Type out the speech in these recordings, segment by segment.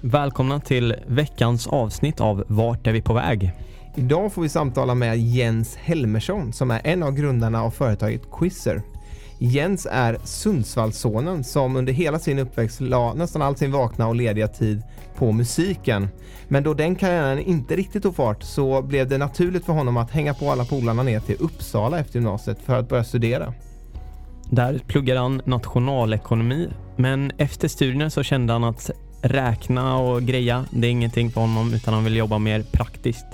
Välkomna till veckans avsnitt av Vart är vi på väg? Idag får vi samtala med Jens Helmersson som är en av grundarna av företaget Quizzer. Jens är Sundsvallssonen som under hela sin uppväxt la nästan all sin vakna och lediga tid på musiken. Men då den karriären inte riktigt tog fart så blev det naturligt för honom att hänga på alla polarna ner till Uppsala efter gymnasiet för att börja studera. Där pluggade han nationalekonomi men efter studierna så kände han att räkna och greja, det är ingenting för honom utan han vill jobba mer praktiskt.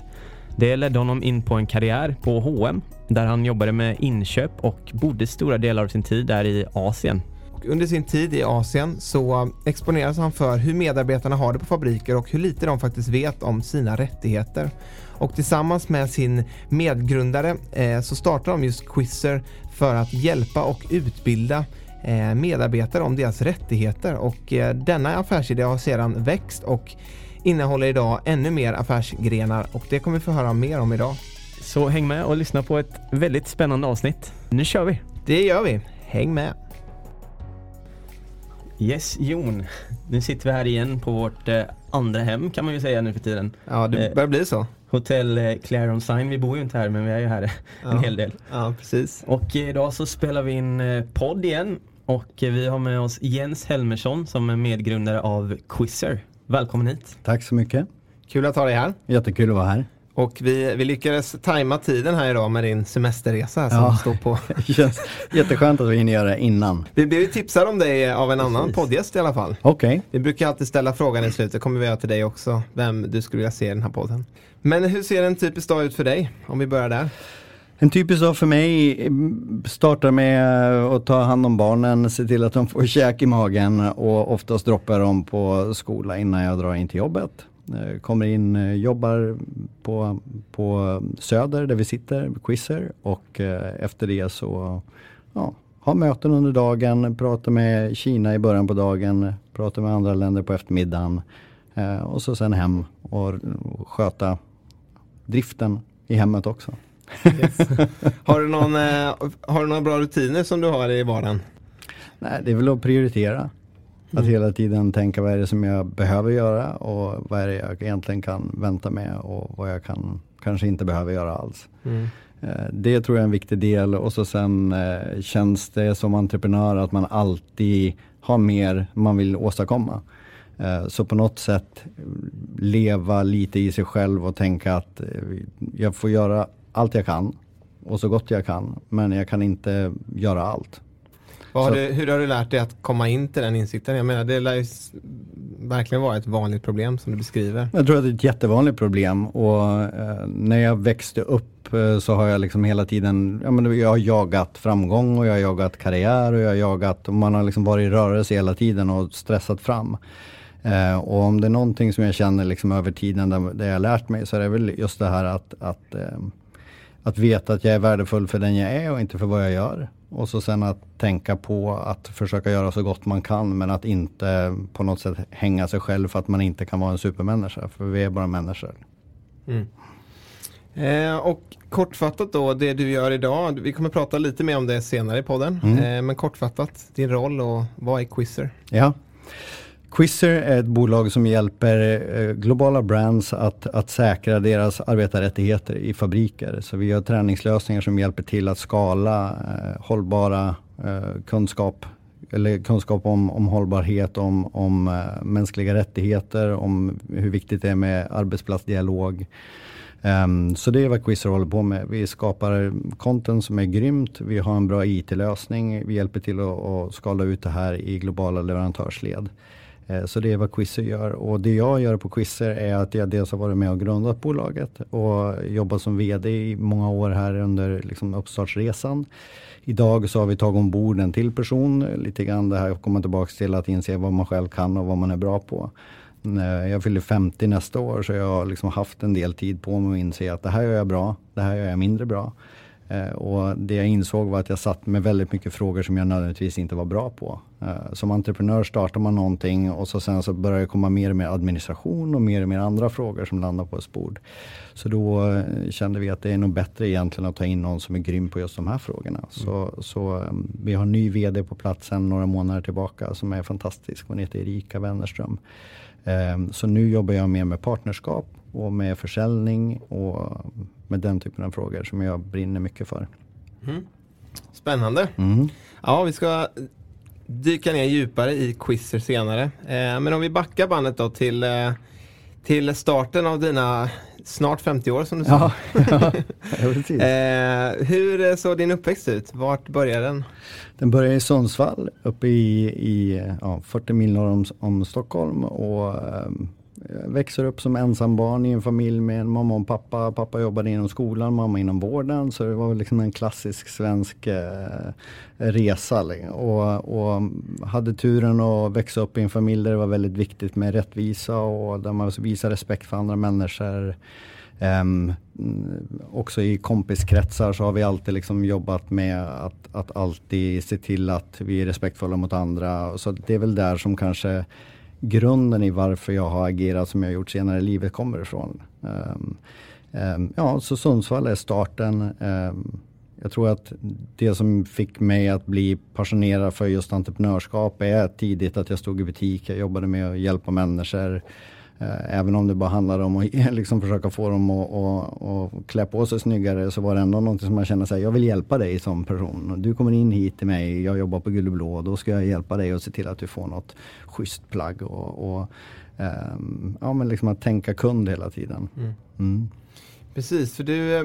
Det ledde honom in på en karriär på H&M där han jobbade med inköp och bodde stora delar av sin tid där i Asien. Under sin tid i Asien så exponeras han för hur medarbetarna har det på fabriker och hur lite de faktiskt vet om sina rättigheter. Och tillsammans med sin medgrundare eh, så startar de just Quizzer för att hjälpa och utbilda medarbetare om deras rättigheter och eh, denna affärsidé har sedan växt och innehåller idag ännu mer affärsgrenar och det kommer vi få höra mer om idag. Så häng med och lyssna på ett väldigt spännande avsnitt. Nu kör vi! Det gör vi. Häng med! Yes, Jon. Nu sitter vi här igen på vårt eh, andra hem kan man ju säga nu för tiden. Ja, det börjar bli så. Hotell eh, Claire on Sign. Vi bor ju inte här men vi är ju här en Ja. hel del. Ja, precis. Och idag så spelar vi in eh, podd igen och vi har med oss Jens Helmersson som är medgrundare av Quizzer. Välkommen hit! Tack så mycket. Kul att ha dig här. Jättekul att vara här. Och vi, vi lyckades tajma tiden här idag med din semesterresa som Ja. står på. Känns jätteskönt att vi hinner göra det innan. Vi blev tipsade om dig av en annan Precis. poddgäst i alla fall. Okej, Vi brukar alltid ställa frågan i slutet, kommer vi göra till dig också, vem du skulle vilja se i den här podden. Men hur ser en typisk dag ut för dig? Om vi börjar där en typisk dag för mig eh, startar med eh, att ta hand om barnen, se till att de får käk i magen och oftast droppar de dem på skola innan jag drar in till jobbet. Eh, kommer in, jobbar på, på Söder där vi sitter, Quizzer och efter det så ja, har möten under dagen, pratar med Kina i början på dagen, pratar med andra länder på eftermiddagen och så sen hem och sköta driften i hemmet också. Har du, någon, eh, har du några bra rutiner som du har i vardagen? Nej, det är väl att prioritera. Att Mm. hela tiden tänka vad är det som jag behöver göra och vad är det jag egentligen kan vänta med och vad jag kan, kanske inte behöver göra alls. Mm. Eh, Det tror jag är en viktig del och så sen eh, känns det som entreprenör att man alltid har mer man vill åstadkomma. Så på något sätt leva lite i sig själv och tänka att jag får göra allt jag kan och så gott jag kan men jag kan inte göra allt. Har du, hur har du lärt dig att komma in till den insikten? Jag menar det lär ju verkligen vara ett vanligt problem som du beskriver. Jag tror att det är ett jättevanligt problem och eh, när jag växte upp eh, så har jag liksom hela tiden, ja, men jag har jagat framgång och jag har jagat karriär och jag har jagat, och man har liksom varit i rörelse hela tiden och stressat fram. Eh, och om det är någonting som jag känner liksom över tiden där, där jag har lärt mig så är det väl just det här att, att, eh, att veta att jag är värdefull för den jag är och inte för vad jag gör. Och så sen att tänka på att försöka göra så gott man kan men att inte på något sätt hänga sig själv för att man inte kan vara en supermänniska. För vi är bara människor. Mm. Eh, och kortfattat då, det du gör idag. Vi kommer prata lite mer om det senare i podden. Mm. Eh, men kortfattat, din roll och vad är Quizzer? Ja. Quizzer är ett bolag som hjälper eh, globala brands att, att säkra deras arbetarrättigheter i fabriker. Så vi gör träningslösningar som hjälper till att skala eh, hållbara eh, kunskap eller kunskap om, om hållbarhet, om, om eh, mänskliga rättigheter, om hur viktigt det är med arbetsplatsdialog. Um, så det är vad Quizzer håller på med. Vi skapar content som är grymt. Vi har en bra IT-lösning. Vi hjälper till att, att skala ut det här i globala leverantörsled. Eh, så det är vad Quizzer gör. Och det jag gör på Quizzer är att jag dels har varit med och grundat bolaget och jobbat som VD i många år här under liksom uppstartsresan. Idag så har vi tagit ombord en till person. Lite grann det här att komma tillbaka till att inse vad man själv kan och vad man är bra på. Eh, jag fyller 50 nästa år så jag har liksom haft en del tid på mig att inse att det här gör jag bra, det här gör jag mindre bra. Eh, och det jag insåg var att jag satt med väldigt mycket frågor som jag nödvändigtvis inte var bra på. Eh, som entreprenör startar man någonting och så sen så börjar det komma mer och mer administration och mer och mer andra frågor som landar på ett bord. Så då eh, kände vi att det är nog bättre egentligen att ta in någon som är grym på just de här frågorna. Mm. Så, så vi har en ny VD på plats sedan några månader tillbaka som är fantastisk. Hon heter Erika Wennerström. Ehm, så nu jobbar jag mer med partnerskap och med försäljning och med den typen av frågor som jag brinner mycket för. Mm. Spännande. Mm. Ja, vi ska dyka ner djupare i Quizzer senare. Ehm, men om vi backar bandet då till, eh, till starten av dina snart 50 år som du sa. Ja, eh, hur såg din uppväxt ut? Vart började den? Den började i Sundsvall uppe i, i ja, 40 mil norr om, om Stockholm och växer upp som ensam barn i en familj med en mamma och pappa. Pappa jobbade inom skolan, mamma inom vården. Så det var liksom en klassisk svensk eh, resa. Liksom. Och, och, hade turen att växa upp i en familj där det var väldigt viktigt med rättvisa och där man visar respekt för andra människor. Um, också i kompiskretsar så har vi alltid liksom jobbat med att, att alltid se till att vi är respektfulla mot andra. Så det är väl där som kanske grunden i varför jag har agerat som jag gjort senare i livet kommer ifrån. Um, um, ja, så Sundsvall är starten. Ehm, jag tror att det som fick mig att bli passionerad för just entreprenörskap är tidigt att jag stod i butik, jag jobbade med att hjälpa människor. Eh, även om det bara handlade om att liksom försöka få dem att, att, att klä på sig snyggare så var det ändå något som man kände sig, jag vill hjälpa dig som person. Du kommer in hit till mig, jag jobbar på Gulleblå, då ska jag hjälpa dig och se till att du får något schysst plagg. Och, och um, ja, men liksom att tänka kund hela tiden. Mm. Mm. Precis, för du eh,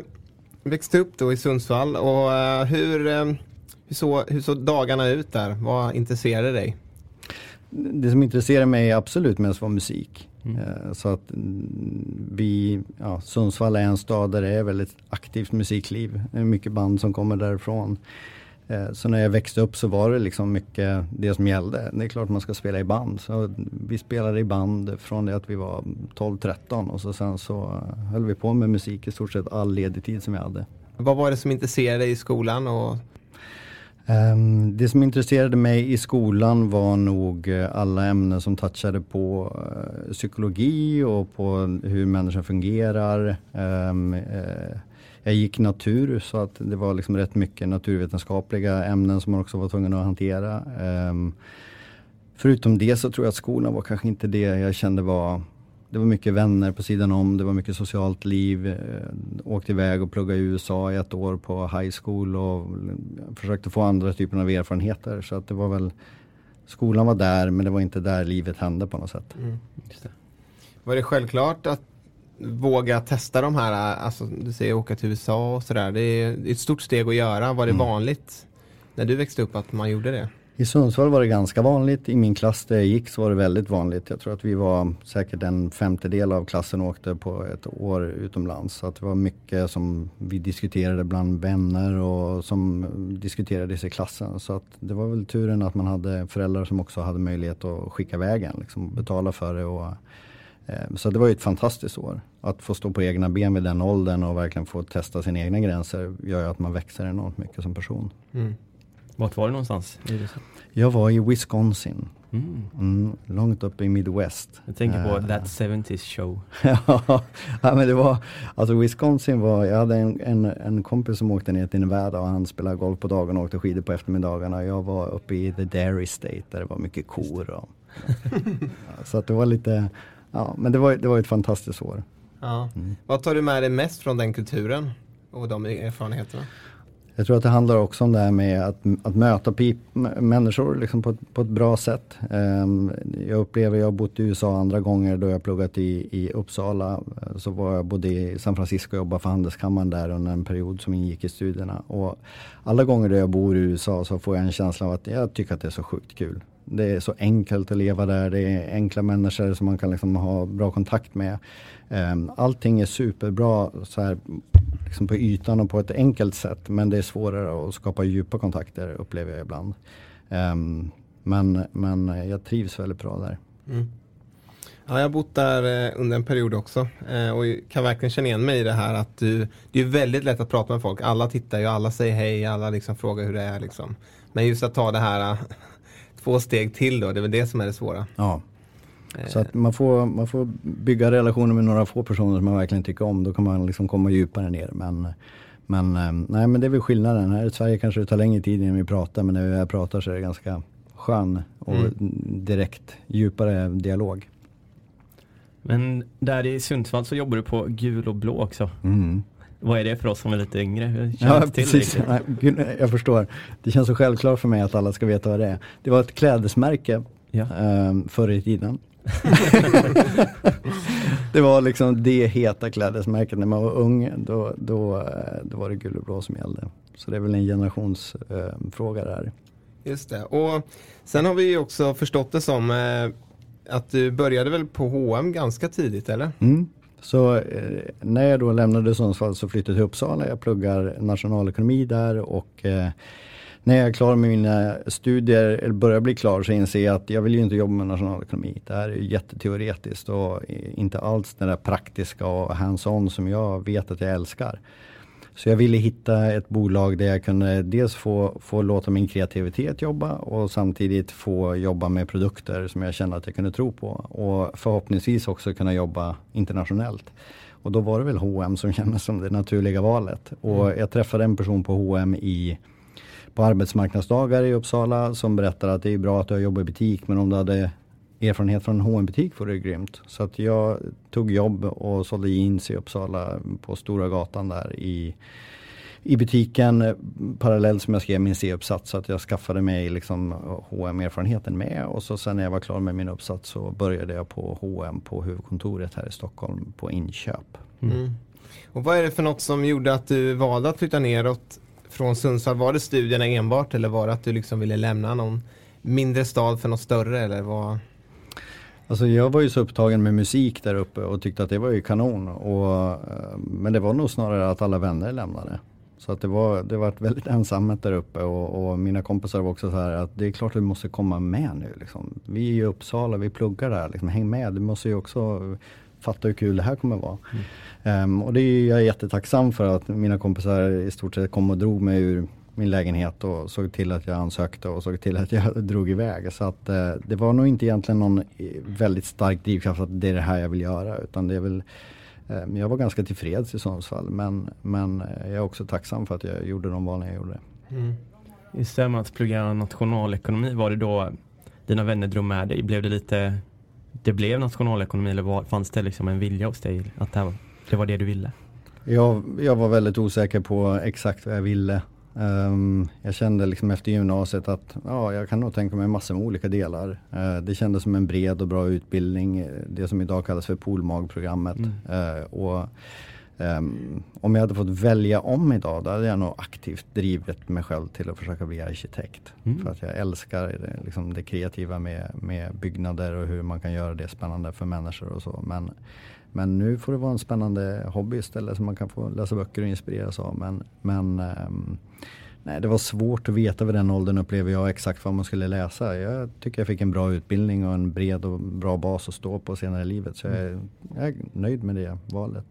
växte upp då i Sundsvall och uh, hur, hur, så, hur såg dagarna ut där? Vad intresserade dig? Det som intresserar mig absolut mest var musik. Mm. Eh, så att mm, vi, ja, Sundsvall är en stad där det är väldigt aktivt musikliv. Det är mycket band som kommer därifrån. Eh, så när jag växte upp så var det liksom mycket det som gällde. Det är klart man ska spela i band. Så vi spelade i band från det att vi var 12-13 och så sen så höll vi på med musik i stort sett all ledig tid som vi hade. Vad var det som intresserade dig i skolan och Ehm, det som intresserade mig i skolan var nog eh, alla ämnen som touchade på eh, psykologi och på hur människan fungerar. Ehm, eh, jag gick natur så att det var liksom rätt mycket naturvetenskapliga ämnen som man också var tvungen att hantera. Ehm, förutom det så tror jag att skolan var kanske inte det jag kände var det var mycket vänner på sidan om, det var mycket socialt liv. Eh, åkte iväg och pluggade i USA i ett år på high school och försökte få andra typer av erfarenheter. Så att det var väl, skolan var där men det var inte där livet hände på något sätt. Mm, det. Var det självklart att våga testa de här, alltså du säger åka till USA och sådär. Det är ett stort steg att göra. Var det mm. vanligt när du växte upp att man gjorde det? I Sundsvall var det ganska vanligt. I min klass där jag gick så var det väldigt vanligt. Jag tror att vi var säkert en femtedel av klassen åkte på ett år utomlands. Så att det var mycket som vi diskuterade bland vänner och som diskuterades i klassen. Så att det var väl turen att man hade föräldrar som också hade möjlighet att skicka vägen, liksom betala för det. Och, eh, så det var ju ett fantastiskt år. Att få stå på egna ben vid den åldern och verkligen få testa sina egna gränser gör ju att man växer enormt mycket som person. Mm. Vart var du någonstans? Jag var i Wisconsin. Mm. Mm, långt upp i Midwest. Jag tänker på uh, That 70s Show. ja, men det var, alltså Wisconsin var, jag hade en, en, en kompis som åkte ner till Nevada och han spelade golf på dagarna och åkte skidor på eftermiddagarna. Jag var uppe i The Dairy State där det var mycket kor. Och, ja, så att det var lite, ja men det var, det var ett fantastiskt år. Ja. Mm. Vad tar du med dig mest från den kulturen och de erfarenheterna? Jag tror att det handlar också om det här med att, att möta pip, människor liksom på, på ett bra sätt. Um, jag upplever, jag har bott i USA andra gånger då jag pluggat i, i Uppsala. Så var jag både i San Francisco och jobbade för Handelskammaren där under en period som ingick i studierna. Och alla gånger då jag bor i USA så får jag en känsla av att jag tycker att det är så sjukt kul. Det är så enkelt att leva där. Det är enkla människor som man kan liksom ha bra kontakt med. Ehm, allting är superbra så här, liksom på ytan och på ett enkelt sätt. Men det är svårare att skapa djupa kontakter upplever jag ibland. Ehm, men, men jag trivs väldigt bra där. Mm. Ja, jag har bott där eh, under en period också eh, och kan verkligen känna igen mig i det här att du, det är väldigt lätt att prata med folk. Alla tittar ju, alla säger hej, alla liksom frågar hur det är. Liksom. Men just att ta det här två steg till då, det är väl det som är det svåra. Ja. Så att man får, man får bygga relationer med några få personer som man verkligen tycker om. Då kan man liksom komma djupare ner. Men, men, eh, nej, men det är väl skillnaden. Här i Sverige kanske det tar längre tid innan vi pratar men när vi pratar så är det ganska skön och mm. direkt djupare dialog. Men där i Sundsvall så jobbar du på gul och blå också. Mm. Vad är det för oss som är lite yngre? Ja, precis. Nej, jag förstår. Det känns så självklart för mig att alla ska veta vad det är. Det var ett klädesmärke ja. um, förr i tiden. det var liksom det heta klädesmärket när man var ung. Då, då, då var det gul och blå som gällde. Så det är väl en generationsfråga uh, där. Just det. Och sen har vi också förstått det som uh, att du började väl på H&M ganska tidigt eller? Mm. Så eh, när jag då lämnade Sundsvall så flyttade jag till Uppsala. Jag pluggar nationalekonomi där och eh, när jag är klar med mina studier, eller börjar bli klar, så inser jag att jag vill ju inte jobba med nationalekonomi. Det här är jätteteoretiskt och inte alls det där praktiska och hands-on som jag vet att jag älskar. Så jag ville hitta ett bolag där jag kunde dels få, få låta min kreativitet jobba och samtidigt få jobba med produkter som jag kände att jag kunde tro på. Och förhoppningsvis också kunna jobba internationellt. Och då var det väl H&M som kändes som det naturliga valet. Och mm. jag träffade en person på H&M i på arbetsmarknadsdagar i Uppsala som berättade att det är bra att du har jobbat i butik men om du hade erfarenhet från en hm butik vore det grymt. Så att jag tog jobb och sålde jeans i Uppsala på Stora gatan där i, i butiken parallellt som jag skrev min C-uppsats så att jag skaffade mig liksom hm erfarenheten med och så sen när jag var klar med min uppsats så började jag på H&M på huvudkontoret här i Stockholm på inköp. Mm. Mm. Och vad är det för något som gjorde att du valde att flytta neråt från Sundsvall? Var det studierna enbart eller var det att du liksom ville lämna någon mindre stad för något större eller vad? Alltså jag var ju så upptagen med musik där uppe och tyckte att det var ju kanon. Och, eh, men det var nog snarare att alla vänner lämnade. Så att det var, det var väldigt ensamt där uppe och, och, mina kompisar var också så här att det är klart att vi måste komma med nu. Liksom. Vi är i Uppsala, vi pluggar där, liksom, häng med. Du måste ju också fatta hur kul det här kommer vara. Mm. Um, och det är jag jättetacksam för att mina kompisar i stort sett kom och drog mig ur min lägenhet och såg till att jag ansökte och såg till att jag drog iväg. Så att eh, det var nog inte egentligen någon väldigt stark drivkraft att det är det här jag vill göra utan det är väl eh, jag var ganska tillfreds i Sundsvall men, men eh, jag är också tacksam för att jag gjorde de valen jag gjorde. Mm. Det med att plugga nationalekonomi, var det då dina vänner drog med dig? Blev det lite, det blev nationalekonomi eller var, fanns det liksom en vilja hos dig att det, var, det var det du ville? Jag, jag var väldigt osäker på exakt vad jag ville. Um, jag kände liksom efter gymnasiet att ja, jag kan nog tänka mig massor med olika delar. Uh, det kändes som en bred och bra utbildning, det som idag kallas för polmagprogrammet. Mm. Uh, och, um, om jag hade fått välja om idag, då hade jag nog aktivt drivit mig själv till att försöka bli arkitekt. Mm. För att jag älskar det, liksom det kreativa med, med byggnader och hur man kan göra det spännande för människor och så. Men, men nu får det vara en spännande hobby istället som man kan få läsa böcker och inspireras av. Men, men ehm, nej, det var svårt att veta vid den åldern upplever jag exakt vad man skulle läsa. Jag tycker jag fick en bra utbildning och en bred och bra bas att stå på senare i livet. Så jag är, jag är nöjd med det valet.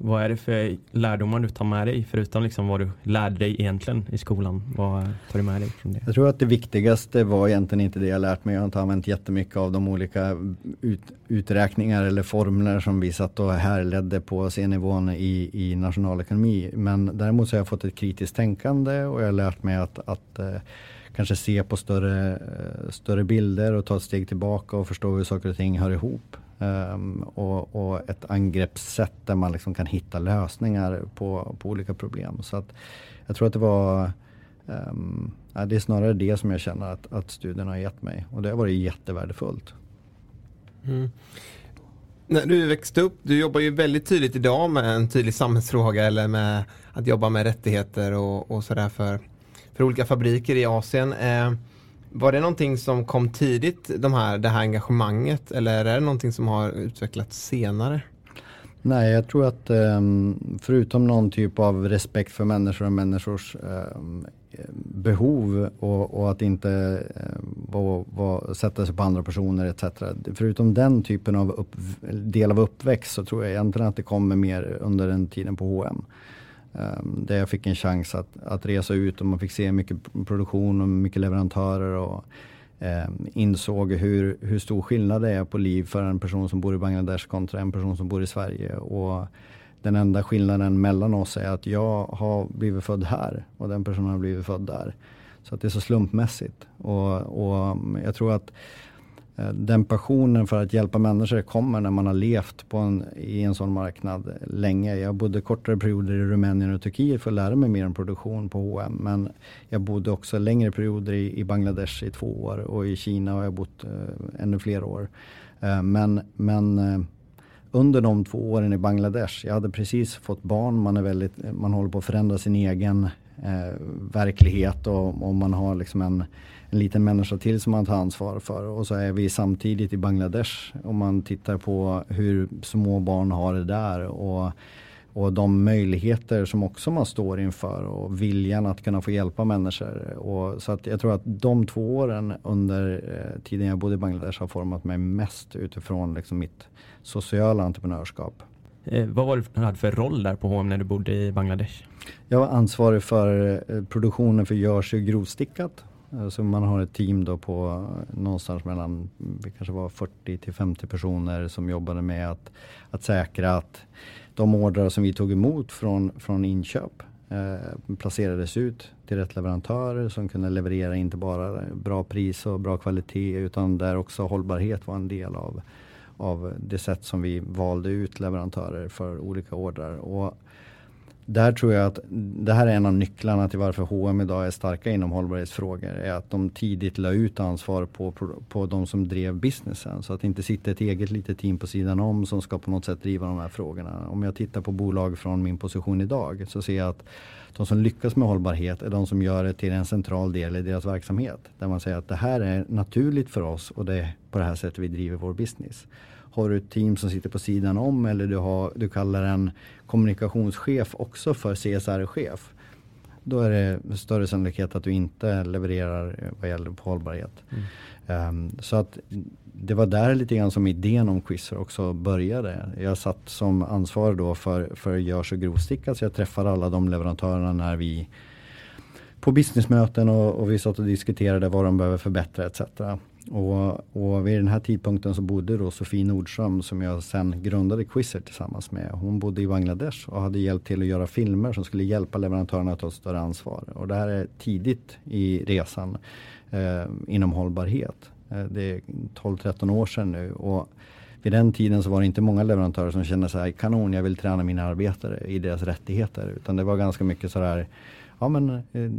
Vad är det för lärdomar du tar med dig förutom liksom vad du lärde dig egentligen i skolan? Vad tar du med dig från det? Jag tror att det viktigaste var egentligen inte det jag lärt mig. Jag har inte använt jättemycket av de olika ut, uträkningar eller formler som vi satt och härledde på C-nivån i, i nationalekonomi. Men däremot så har jag fått ett kritiskt tänkande och jag har lärt mig att, att eh, kanske se på större, eh, större bilder och ta ett steg tillbaka och förstå hur saker och ting hör ihop. Um, och, och, ett angreppssätt där man liksom kan hitta lösningar på, på olika problem. Så att jag tror att det var um, det är snarare det som jag känner att, att studierna har gett mig och det har varit jättevärdefullt. Mm. När du växte upp, du jobbar ju väldigt tydligt idag med en tydlig samhällsfråga eller med att jobba med rättigheter och, och sådär för, för olika fabriker i Asien. Eh, var det någonting som kom tidigt, de här, det här engagemanget, eller är det någonting som har utvecklats senare? Nej, jag tror att ehm, förutom någon typ av respekt för människor och människors ehm, behov och, och, att inte ehm, var, var, sätta sig på andra personer etc. Förutom den typen av upp, del av uppväxt så tror jag egentligen att det kommer mer under den tiden på H&M. Ehm, där jag fick en chans att, att resa ut och man fick se mycket produktion och mycket leverantörer och eh, insåg hur, hur stor skillnad det är på liv för en person som bor i Bangladesh kontra en person som bor i Sverige. Och den enda skillnaden mellan oss är att jag har blivit född här och den personen har blivit född där. Så att det är så slumpmässigt. Och, och jag tror att Eh, Eh, den passionen för att hjälpa människor kommer när man har levt på en, i en sån marknad länge. Jag bodde kortare perioder i Rumänien och Turkiet för att lära mig mer om produktion på H&M. Men jag bodde också längre perioder i, i Bangladesh i två år och i Kina har jag bott eh, ännu fler år. Eh, men, men eh, under de två åren i Bangladesh, jag hade precis fått barn, man, är väldigt, man håller på att förändra sin egen eh, verklighet och, och man har liksom en en liten människa till som man tar ansvar för. Och så är vi samtidigt i Bangladesh om man tittar på hur små barn har det där. Och, och de möjligheter som också man står inför och viljan att kunna få hjälpa människor. Och, så att jag tror att de två åren under eh, tiden jag bodde i Bangladesh har format mig mest utifrån liksom mitt sociala entreprenörskap. Eh, vad var det du hade för roll där på H&M när du bodde i Bangladesh? Jag var ansvarig för eh, produktionen för och grovstickat så man har ett team då på eh, någonstans mellan, mm, kanske var 40 till 50 personer som jobbade med att, att säkra att de ordrar som vi tog emot från, från inköp eh, placerades ut till rätt leverantörer som kunde leverera inte bara bra pris och bra kvalitet utan där också hållbarhet var en del av, av det sätt som vi valde ut leverantörer för olika ordrar. Och där tror jag att det här är en av nycklarna till varför H&M idag är starka inom hållbarhetsfrågor. Är att de tidigt la ut ansvar på, på de som drev businessen. Så att det inte sitter ett eget litet team på sidan om som ska på något sätt driva de här frågorna. Om jag tittar på bolag från min position idag så ser jag att de som lyckas med hållbarhet är de som gör det till en central del i deras verksamhet. Där man säger att det här är naturligt för oss och det är på det här sättet vi driver vår business. Har du ett team som sitter på sidan om eller du, har, du kallar en kommunikationschef också för CSR-chef. Då är det större sannolikhet att du inte levererar vad gäller på hållbarhet. Mm. Um, så att det var där lite grann som idén om Quizzer också började. Jag satt som ansvarig då för, för görs och grovstickat så jag träffade alla de leverantörerna när vi på businessmöten och, och vi satt och diskuterade vad de behöver förbättra etc. Och, och vid den här tidpunkten så bodde då Sofie Nordström som jag sen grundade Quizzer tillsammans med. Hon bodde i Bangladesh och hade hjälpt till att göra filmer som skulle hjälpa leverantörerna att ta ett större ansvar. Och det här är tidigt i resan eh, inom hållbarhet. Eh, det är 12-13 år sedan nu. Och vid den tiden så var det inte många leverantörer som kände sig kanon, jag vill träna mina arbetare i deras rättigheter. Utan det var ganska mycket sådär ja men eh,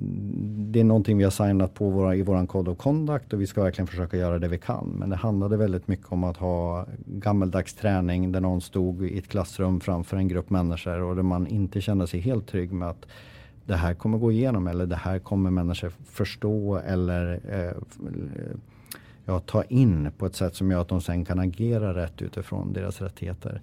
det är någonting vi har signat på våra, i våran Code of Conduct och vi ska verkligen försöka göra det vi kan. Men det handlade väldigt mycket om att ha gammeldags träning där någon stod i ett klassrum framför en grupp människor och där man inte kände sig helt trygg med att det här kommer gå igenom eller det här kommer människor förstå eller eh, eh ja, ta in på ett sätt som gör att de sen kan agera rätt utifrån deras rättigheter.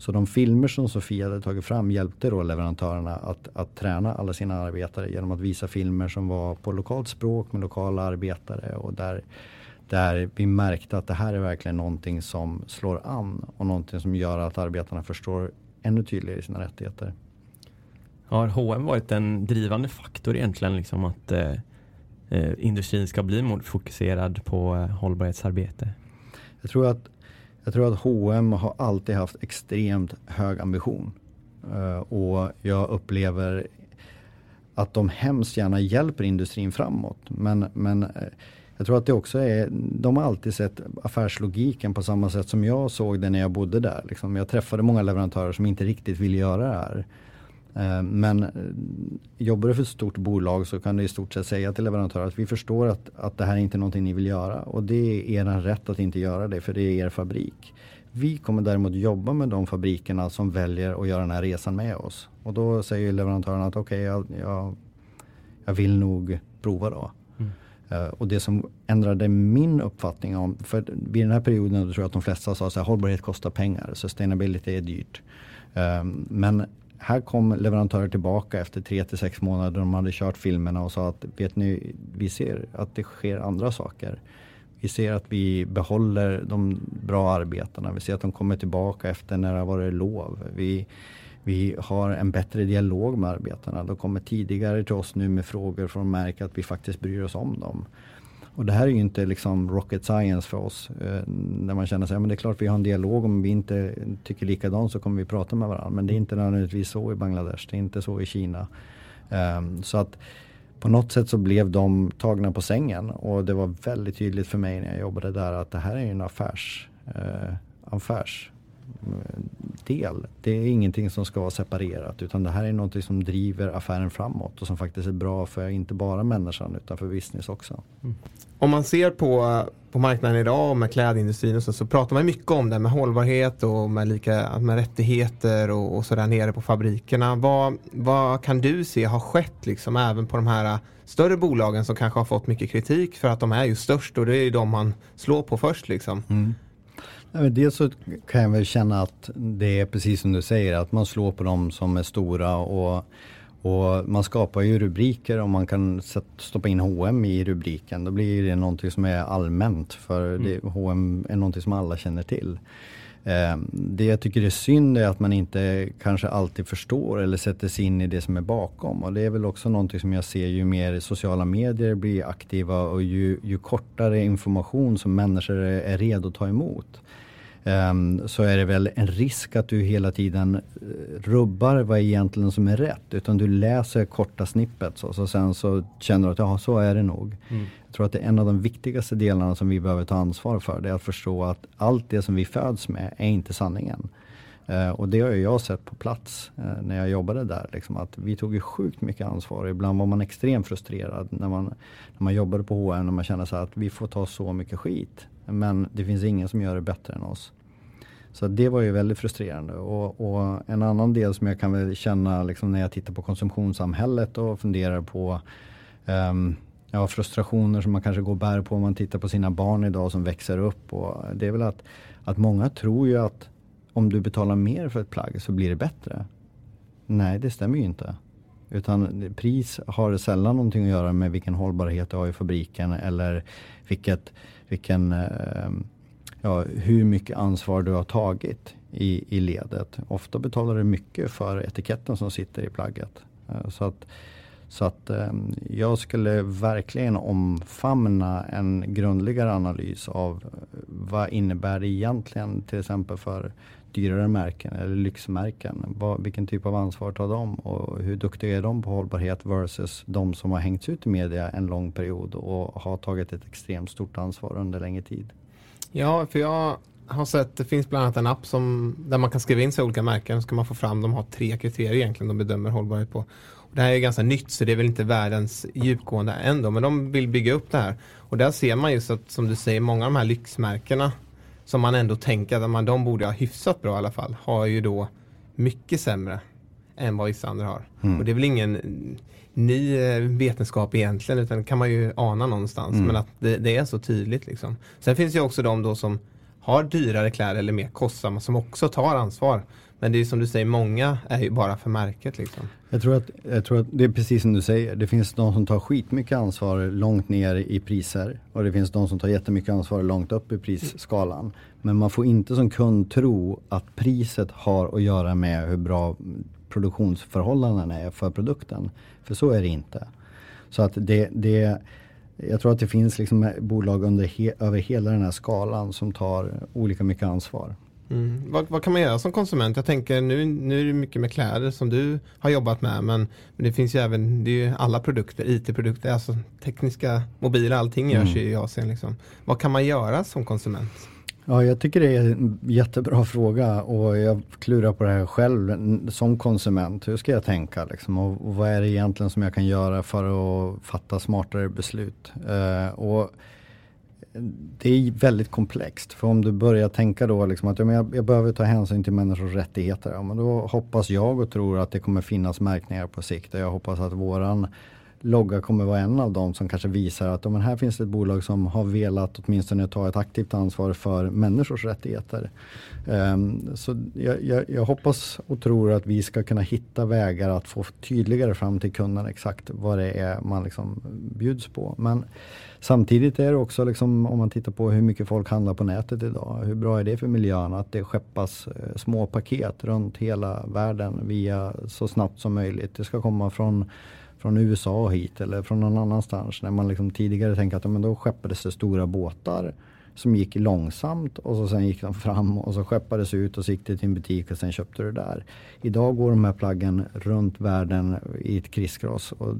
Så de filmer som Sofia hade tagit fram hjälpte då leverantörerna att, att träna alla sina arbetare genom att visa filmer som var på lokalt språk med lokala arbetare och där, där vi märkte att det här är verkligen någonting som slår an och någonting som gör att arbetarna förstår ännu tydligare sina rättigheter. Har H&M varit en drivande faktor egentligen liksom att eh, eh industrin ska bli fokuserad på eh, hållbarhetsarbete? Jag tror att jag tror att H&M har alltid haft extremt hög ambition. Eh, och jag upplever att de hemskt gärna hjälper industrin framåt. Men, men eh, jag tror att det också är, de har alltid sett affärslogiken på samma sätt som jag såg det när jag bodde där. Liksom. Jag träffade många leverantörer som inte riktigt ville göra det här. Eh, men eh, jobbar du för ett stort bolag så kan du i stort sett säga till leverantörer att vi förstår att, att det här är inte någonting ni vill göra och det är er rätt att inte göra det för det är er fabrik. Vi kommer däremot jobba med de fabrikerna som väljer att göra den här resan med oss. Och då säger leverantören att okej, okay, jag, jag, jag, vill nog prova då. Mm. Uh, och det som ändrade min uppfattning om, för vid den här perioden tror jag att de flesta sa att hållbarhet kostar pengar, sustainability är dyrt. Men här kom leverantörer tillbaka efter tre till sex månader. De hade kört filmerna och sa att vet ni, vi ser att det sker andra saker. Vi ser att vi behåller de bra arbetarna. Vi ser att de kommer tillbaka efter när det har varit lov. Vi, vi har en bättre dialog med arbetarna. De kommer tidigare till oss nu med frågor för att märka att vi faktiskt bryr oss om dem. Och det här är ju inte liksom rocket science för oss. Eh, när man känner sig, ja, men det är klart vi har en dialog. Om vi inte tycker likadant så kommer vi prata med varandra. Men det är inte nödvändigtvis så i Bangladesh. Det är inte så i Kina. Eh, så att på något sätt så blev de tagna på sängen. Och det var väldigt tydligt för mig när jag jobbade där att det här är en affärs, eh, affärs del. Det är ingenting som ska vara separerat utan det här är något som driver affären framåt och som faktiskt är bra för inte bara människan utan för business också. Mm. Om man ser på, på marknaden idag och med klädindustrin och så, så pratar man mycket om det med hållbarhet och med, lika, med rättigheter och, och så där nere på fabrikerna. Vad, vad kan du se har skett liksom även på de här större bolagen som kanske har fått mycket kritik för att de är ju störst och det är ju de man slår på först liksom. Mm. Dels så kan jag väl känna att det är precis som du säger att man slår på dem som är stora och, och man skapar ju rubriker och man kan stoppa in H&M i rubriken. Då blir det någonting som är allmänt för mm. det, H&M är någonting som alla känner till. Eh, det jag tycker är synd är att man inte kanske alltid förstår eller sätter sig in i det som är bakom. Och det är väl också någonting som jag ser ju mer sociala medier blir aktiva och ju, ju kortare information som människor är, är redo att ta emot. Um, så är det väl en risk att du hela tiden uh, rubbar vad egentligen som är rätt. Utan du läser korta snippets och så sen så känner du att ja, så är det nog. Mm. Jag tror att det är en av de viktigaste delarna som vi behöver ta ansvar för. Det är att förstå att allt det som vi föds med är inte sanningen. Uh, och det har jag sett på plats uh, när jag jobbade där. Liksom, att vi tog ju sjukt mycket ansvar. Ibland var man extremt frustrerad när man, när man jobbade på H&M när man kände så att vi får ta så mycket skit. Men det finns ingen som gör det bättre än oss. Så det var ju väldigt frustrerande. Och, och en annan del som jag kan väl känna liksom när jag tittar på konsumtionssamhället och funderar på um, ja, frustrationer som man kanske går och bär på om man tittar på sina barn idag som växer upp. Och det är väl att, att många tror ju att om du betalar mer för ett plagg så blir det bättre. Nej, det stämmer ju inte. Utan pris har sällan någonting att göra med vilken hållbarhet du har i fabriken eller vilket, vilken, ehm, ja, hur mycket ansvar du har tagit i, i ledet. Ofta betalar du mycket för etiketten som sitter i plagget. Eh, så att, så att ehm, jag skulle verkligen omfamna en grundligare analys av eh, vad innebär det egentligen till exempel för dyrare märken eller lyxmärken. Vad, vilken typ av ansvar tar de och hur duktiga är de på hållbarhet versus de som har hängts ut i media en lång period och har tagit ett extremt stort ansvar under längre tid. Ja, för jag har sett, det finns bland annat en app som, där man kan skriva in sig olika märken så kan man få fram, de har tre kriterier egentligen de bedömer hållbarhet på. Och det här är ganska nytt så det är väl inte världens djupgående ändå men de vill bygga upp det här. Och där ser man just att som du säger, många av de här lyxmärkena som man ändå tänker att man, de borde ha hyfsat bra i alla fall, har ju då mycket sämre än vad vissa andra har. Mm. Och det är väl ingen ny eh, vetenskap egentligen utan det kan man ju ana någonstans. Mm. Men att det, det, är så tydligt liksom. Sen finns det också de då som har dyrare kläder eller mer kostsamma som också tar ansvar. Men det är som du säger, många är ju bara för märket. Liksom. Jag, tror att, jag tror att det är precis som du säger. Det finns de som tar skitmycket ansvar långt ner i priser. Och det finns de som tar jättemycket ansvar långt upp i prisskalan. Men man får inte som kund tro att priset har att göra med hur bra produktionsförhållandena är för produkten. För så är det inte. Så att det, det jag tror att det finns liksom bolag under he, över hela den här skalan som tar olika mycket ansvar. Mm. Vad, vad, kan man göra som konsument? Jag tänker nu, nu är det mycket med kläder som du har jobbat med men, men det finns ju även det är ju alla produkter, IT-produkter, alltså tekniska mobiler, allting görs mm. i Asien. Liksom. Vad kan man göra som konsument? Ja, jag tycker det är en jättebra fråga och jag klurar på det här själv som konsument. Hur ska jag tänka liksom? och, och vad är det egentligen som jag kan göra för att fatta smartare beslut? Uh, och det är väldigt komplext. För om du börjar tänka då liksom att ja, jag, jag behöver ta hänsyn till människors rättigheter. Ja, men då hoppas jag och tror att det kommer finnas märkningar på sikt. Jag hoppas att våran logga kommer vara en av dem som kanske visar att men här finns det ett bolag som har velat åtminstone ta ett aktivt ansvar för människors rättigheter. Um, så jag, jag, jag, hoppas och tror att vi ska kunna hitta vägar att få tydligare fram till kunden exakt vad det är man liksom bjuds på. Men samtidigt är det också liksom, om man tittar på hur mycket folk handlar på nätet idag. Hur bra är det för miljön att det skeppas eh, små paket runt hela världen via så snabbt som möjligt. Det ska komma från från USA hit eller från någon annanstans. När man liksom tidigare tänkte att men då skeppades det stora båtar som gick långsamt och så sen gick de fram och så skeppades ut och så gick det till en butik och sen köpte du där. Idag går de här plaggen runt världen i ett kriskross. Och,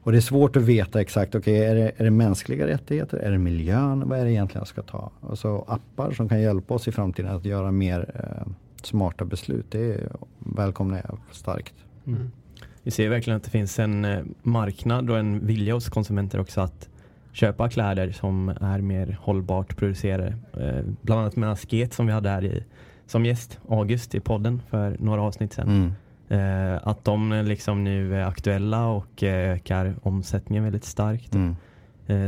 och det är svårt att veta exakt, okej okay, är, det, är det mänskliga rättigheter, är det miljön, vad är det egentligen jag ska ta? Och så appar som kan hjälpa oss i framtiden att göra mer eh, smarta beslut, det välkomnar jag starkt. Mm. Vi ser verkligen att det finns en eh, marknad och en vilja hos konsumenter också att köpa kläder som är mer hållbart producerade. Eh, bland annat med Asket som vi hade här i, som gäst, August i podden för några avsnitt sedan. Mm. Eh, att de liksom nu är aktuella och ökar omsättningen väldigt starkt. Mm.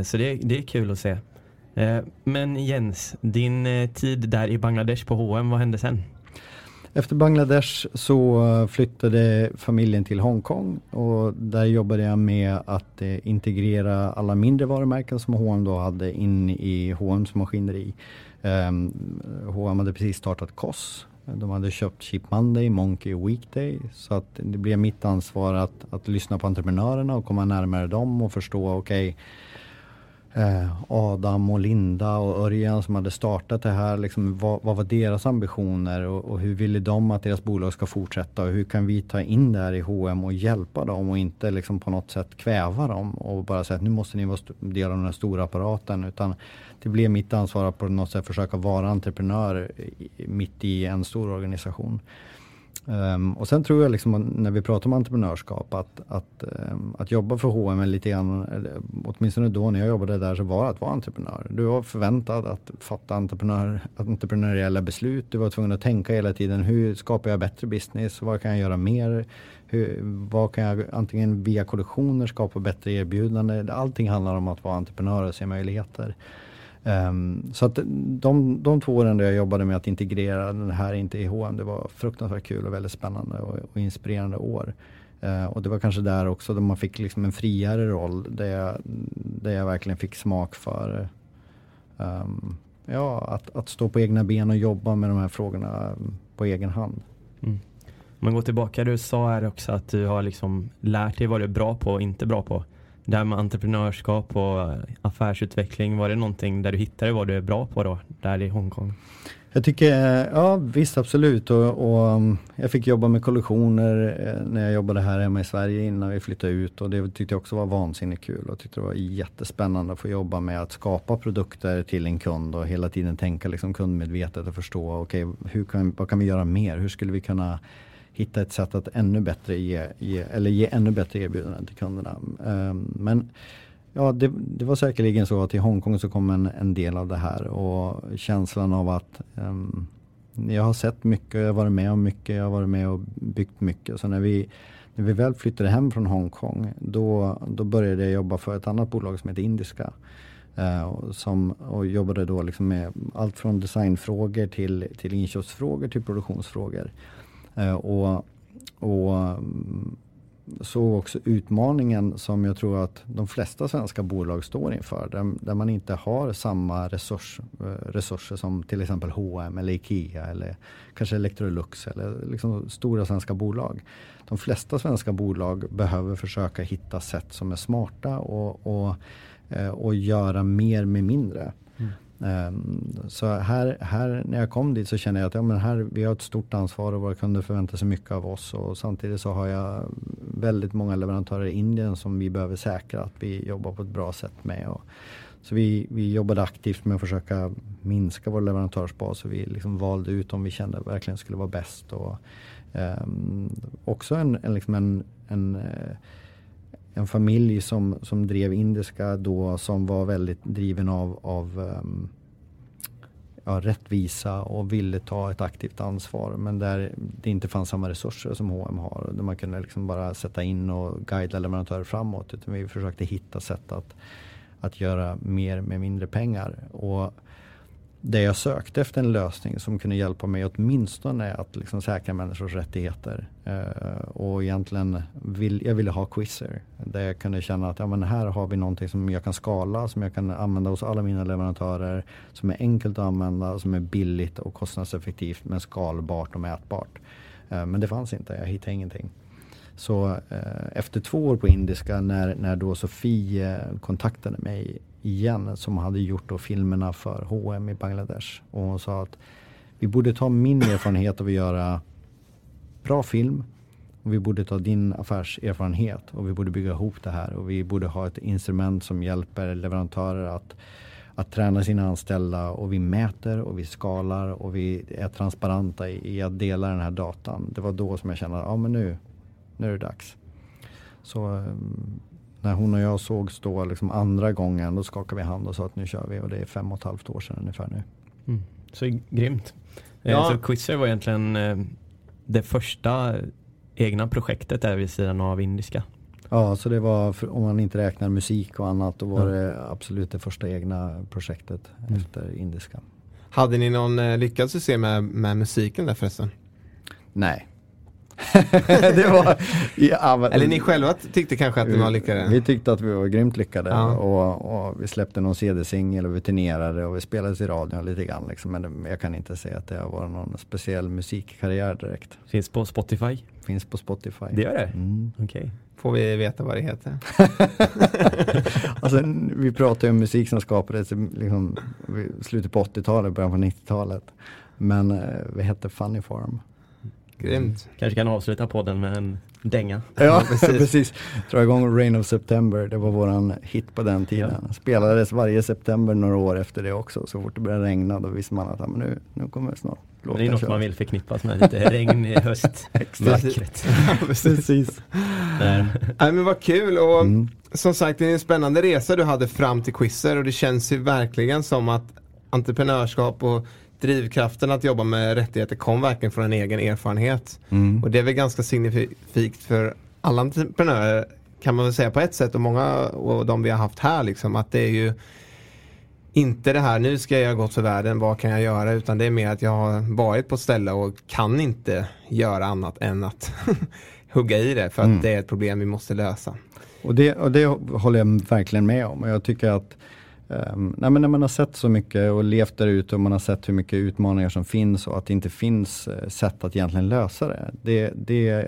Så det, det är kul att se. Men Jens, din tid där i Bangladesh på H&M, vad hände sen? Efter Bangladesh så eh, flyttade familjen till Hongkong och där jobbade jag med att eh, integrera alla mindre varumärken som H&M då hade in i H&M's maskineri. Ehm, H&M hade precis startat Koss. De hade köpt Cheap Monday, Monkey och Weekday. Så att det blev mitt ansvar att, att lyssna på entreprenörerna och komma närmare dem och förstå, okej okay, Eh, Adam och Linda och Örjan som hade startat det här. Liksom, vad, vad var deras ambitioner och, och, hur ville de att deras bolag ska fortsätta och hur kan vi ta in det här i H&M och hjälpa dem och inte liksom på något sätt kväva dem och bara säga att nu måste ni vara del av den här stora apparaten utan det blev mitt ansvar att på något sätt försöka vara entreprenör mitt i en stor organisation. Um, och sen tror jag liksom när vi pratar om entreprenörskap att, att, um, att jobba för H&M lite grann, åtminstone då när jag jobbade där så var det att vara entreprenör. Du var förväntad att fatta entreprenör, entreprenöriella beslut. Du var tvungen att tänka hela tiden hur skapar jag bättre business? Vad kan jag göra mer? Hur, vad kan jag antingen via kollektioner skapa bättre erbjudande? Allting handlar om att vara entreprenör och se möjligheter. Um, så att de, de två åren där jag jobbade med att integrera den här inte i H&M, det var fruktansvärt kul och väldigt spännande och, och inspirerande år. Uh, och det var kanske där också där man fick liksom en friare roll där jag, där jag verkligen fick smak för um, ja, att, att stå på egna ben och jobba med de här frågorna på egen hand. Mm. Om man går tillbaka, du sa här också att du har liksom lärt dig vad du är bra på och inte bra på det här med entreprenörskap och affärsutveckling, var det någonting där du hittade vad du är bra på då, där i Hongkong? Jag tycker, eh, ja visst absolut och, och mm, jag fick jobba med kollektioner eh, när jag jobbade här hemma i Sverige innan vi flyttade ut och det tyckte jag också var vansinnigt kul och tyckte det var jättespännande att få jobba med att skapa produkter till en kund och hela tiden tänka liksom kundmedvetet och förstå okej, okay, vad kan vi göra mer? Hur skulle vi kunna hitta ett sätt att ännu bättre ge, ge eller ge ännu bättre erbjudanden till kunderna. Um, men ja, det, det, var säkerligen så att i Hongkong så kom en, en del av det här och känslan av att um, jag har sett mycket, jag har varit med om mycket, jag har varit med och byggt mycket. Så när vi, när vi väl flyttade hem från Hongkong då, då började jag jobba för ett annat bolag som heter Indiska. Uh, som, och jobbade då liksom med allt från designfrågor till, till inköpsfrågor till produktionsfrågor. Eh, och, och mm, såg också utmaningen som jag tror att de flesta svenska bolag står inför. Där, där man inte har samma resurs, eh, resurser som till exempel H&M eller IKEA eller kanske Electrolux eller liksom stora svenska bolag. De flesta svenska bolag behöver försöka hitta sätt som är smarta och, och, eh, och göra mer med mindre. Ehm, så här, här när jag kom dit så kände jag att ja, men här, vi har ett stort ansvar och våra kunder förväntar sig mycket av oss. Och samtidigt så har jag väldigt många leverantörer i Indien som vi behöver säkra att vi jobbar på ett bra sätt med. Och, så vi, vi jobbade aktivt med att försöka minska vår leverantörsbas och vi liksom valde ut om vi kände verkligen skulle vara bäst. Och, um, också en, en, liksom en, en uh, en familj som, som drev indiska då som var väldigt driven av, av um, ja, rättvisa och ville ta ett aktivt ansvar. Men där det inte fanns samma resurser som H&M har. Där man kunde liksom bara sätta in och guida leverantörer framåt. Utan vi försökte hitta sätt att, att göra mer med mindre pengar. Och det jag sökte efter en lösning som kunde hjälpa mig åtminstone att liksom säkra människors rättigheter. Eh, och egentligen vill, jag ville ha Quizzer. Där jag kunde känna att ja, men här har vi någonting som jag kan skala, som jag kan använda hos alla mina leverantörer. Som är enkelt att använda, som är billigt och kostnadseffektivt men skalbart och mätbart. Eh, men det fanns inte, jag hittade ingenting. Så eh, efter två år på indiska när, när då Sofie kontaktade mig igen som hade gjort då filmerna för H&M i Bangladesh. Och hon sa att vi borde ta min erfarenhet av att göra bra film och vi borde ta din affärserfarenhet och vi borde bygga ihop det här och vi borde ha ett instrument som hjälper leverantörer att, att träna sina anställda och vi mäter och vi skalar och vi är transparenta i, i att dela den här datan. Det var då som jag kände att ah, men nu, nu är det dags. Så ehm, när hon och jag sågs då liksom andra gången, då skakade vi hand och sa att nu kör vi och det är fem och ett halvt år sedan ungefär nu. Mm. Så grymt. Eh, ja. Så Quizzer var egentligen eh, det första egna projektet där vid sidan av indiska. Ja, så det var, om man inte räknar musik och annat, då var ja. det absolut det första egna projektet mm. efter indiska. Hade ni någon eh, lyckad succé med, med musiken där förresten? Nej, det var, ja, men, Eller ni själva tyckte kanske att det var lyckade? Vi tyckte att vi var grymt lyckade ja. och, och, vi släppte någon CD-singel och vi turnerade och vi spelade i radion lite grann. Liksom, men jag kan inte säga att det har varit någon speciell musikkarriär direkt. Finns på Spotify? Finns på Spotify. Det gör det? Mm. Okej. Okay. Får vi veta vad det heter? alltså, vi pratar ju om musik som skapades liksom, i slutet på 80-talet, början på 90-talet. Men eh, vi hette Funny Farm. Grymt. Kanske kan avsluta podden med en dänga. Ja, precis. precis. Dra igång Rain of September, det var våran hit på den tiden. Ja. Spelades varje september några år efter det också. Så fort det började regna då visste man att ja, men nu, nu kommer det snart. Men det är något köra. man vill förknippas med, lite regn i höst. Vackert. precis. Nej men vad kul och mm. som sagt det är en spännande resa du hade fram till Quizzer och det känns ju verkligen som att entreprenörskap och drivkraften att jobba med rättigheter kom verkligen från en egen erfarenhet. Mm. Och det är väl ganska signifikt för alla entreprenörer kan man väl säga på ett sätt och många och de vi har haft här liksom att det är ju inte det här nu ska jag göra gott för världen, vad kan jag göra? Utan det är mer att jag har varit på ett ställe och kan inte göra annat än att hugga i det för att mm. det är ett problem vi måste lösa. Och det, och det håller jag verkligen med om. Och jag tycker att Um, nej, men när man har sett så mycket och levt där ute och man har sett hur mycket utmaningar som finns och att det inte finns uh, sätt att egentligen lösa det. Det, det,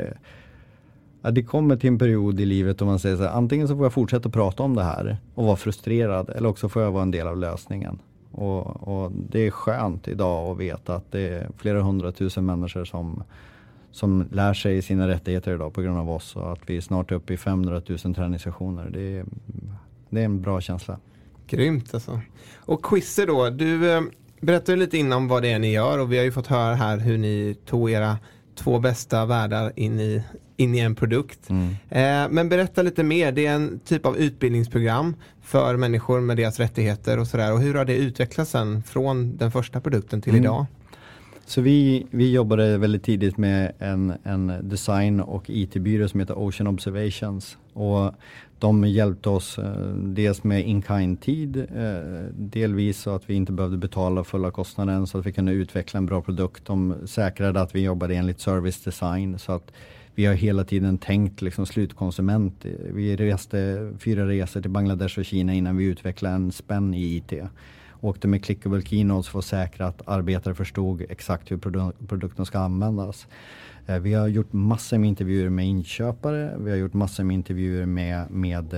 ja, det kommer till en period i livet då man säger så här, antingen så får jag fortsätta prata om det här och vara frustrerad eller också får jag vara en del av lösningen. Och, och det är skönt idag att veta att det är flera hundratusen människor som som lär sig sina rättigheter idag på grund av oss och att vi snart är uppe i 500 000 träningssessioner. Det är, det är en bra känsla. Grymt alltså. Och Quizzer då, du eh, berättade lite innan vad det är ni gör och vi har ju fått höra här hur ni tog era två bästa världar in i, in i en produkt. Mm. Eh, men berätta lite mer, det är en typ av utbildningsprogram för människor med deras rättigheter och sådär. Och hur har det utvecklats sen från den första produkten till mm. idag? Så vi, vi jobbade väldigt tidigt med en, en design och IT-byrå som heter Ocean Observations. Och de hjälpte oss eh, dels med in-kind-tid, eh, delvis så att vi inte behövde betala fulla kostnaden så att vi kunde utveckla en bra produkt. De säkrade att vi jobbade enligt service design så att vi har hela tiden tänkt liksom slutkonsument. Vi reste fyra resor till Bangladesh och Kina innan vi utvecklade en spänn i IT. Åkte med clickable keynotes för att säkra att arbetare förstod exakt hur produ produkten ska användas. Eh, vi har gjort massor med intervjuer med inköpare, vi har gjort massor med intervjuer med, med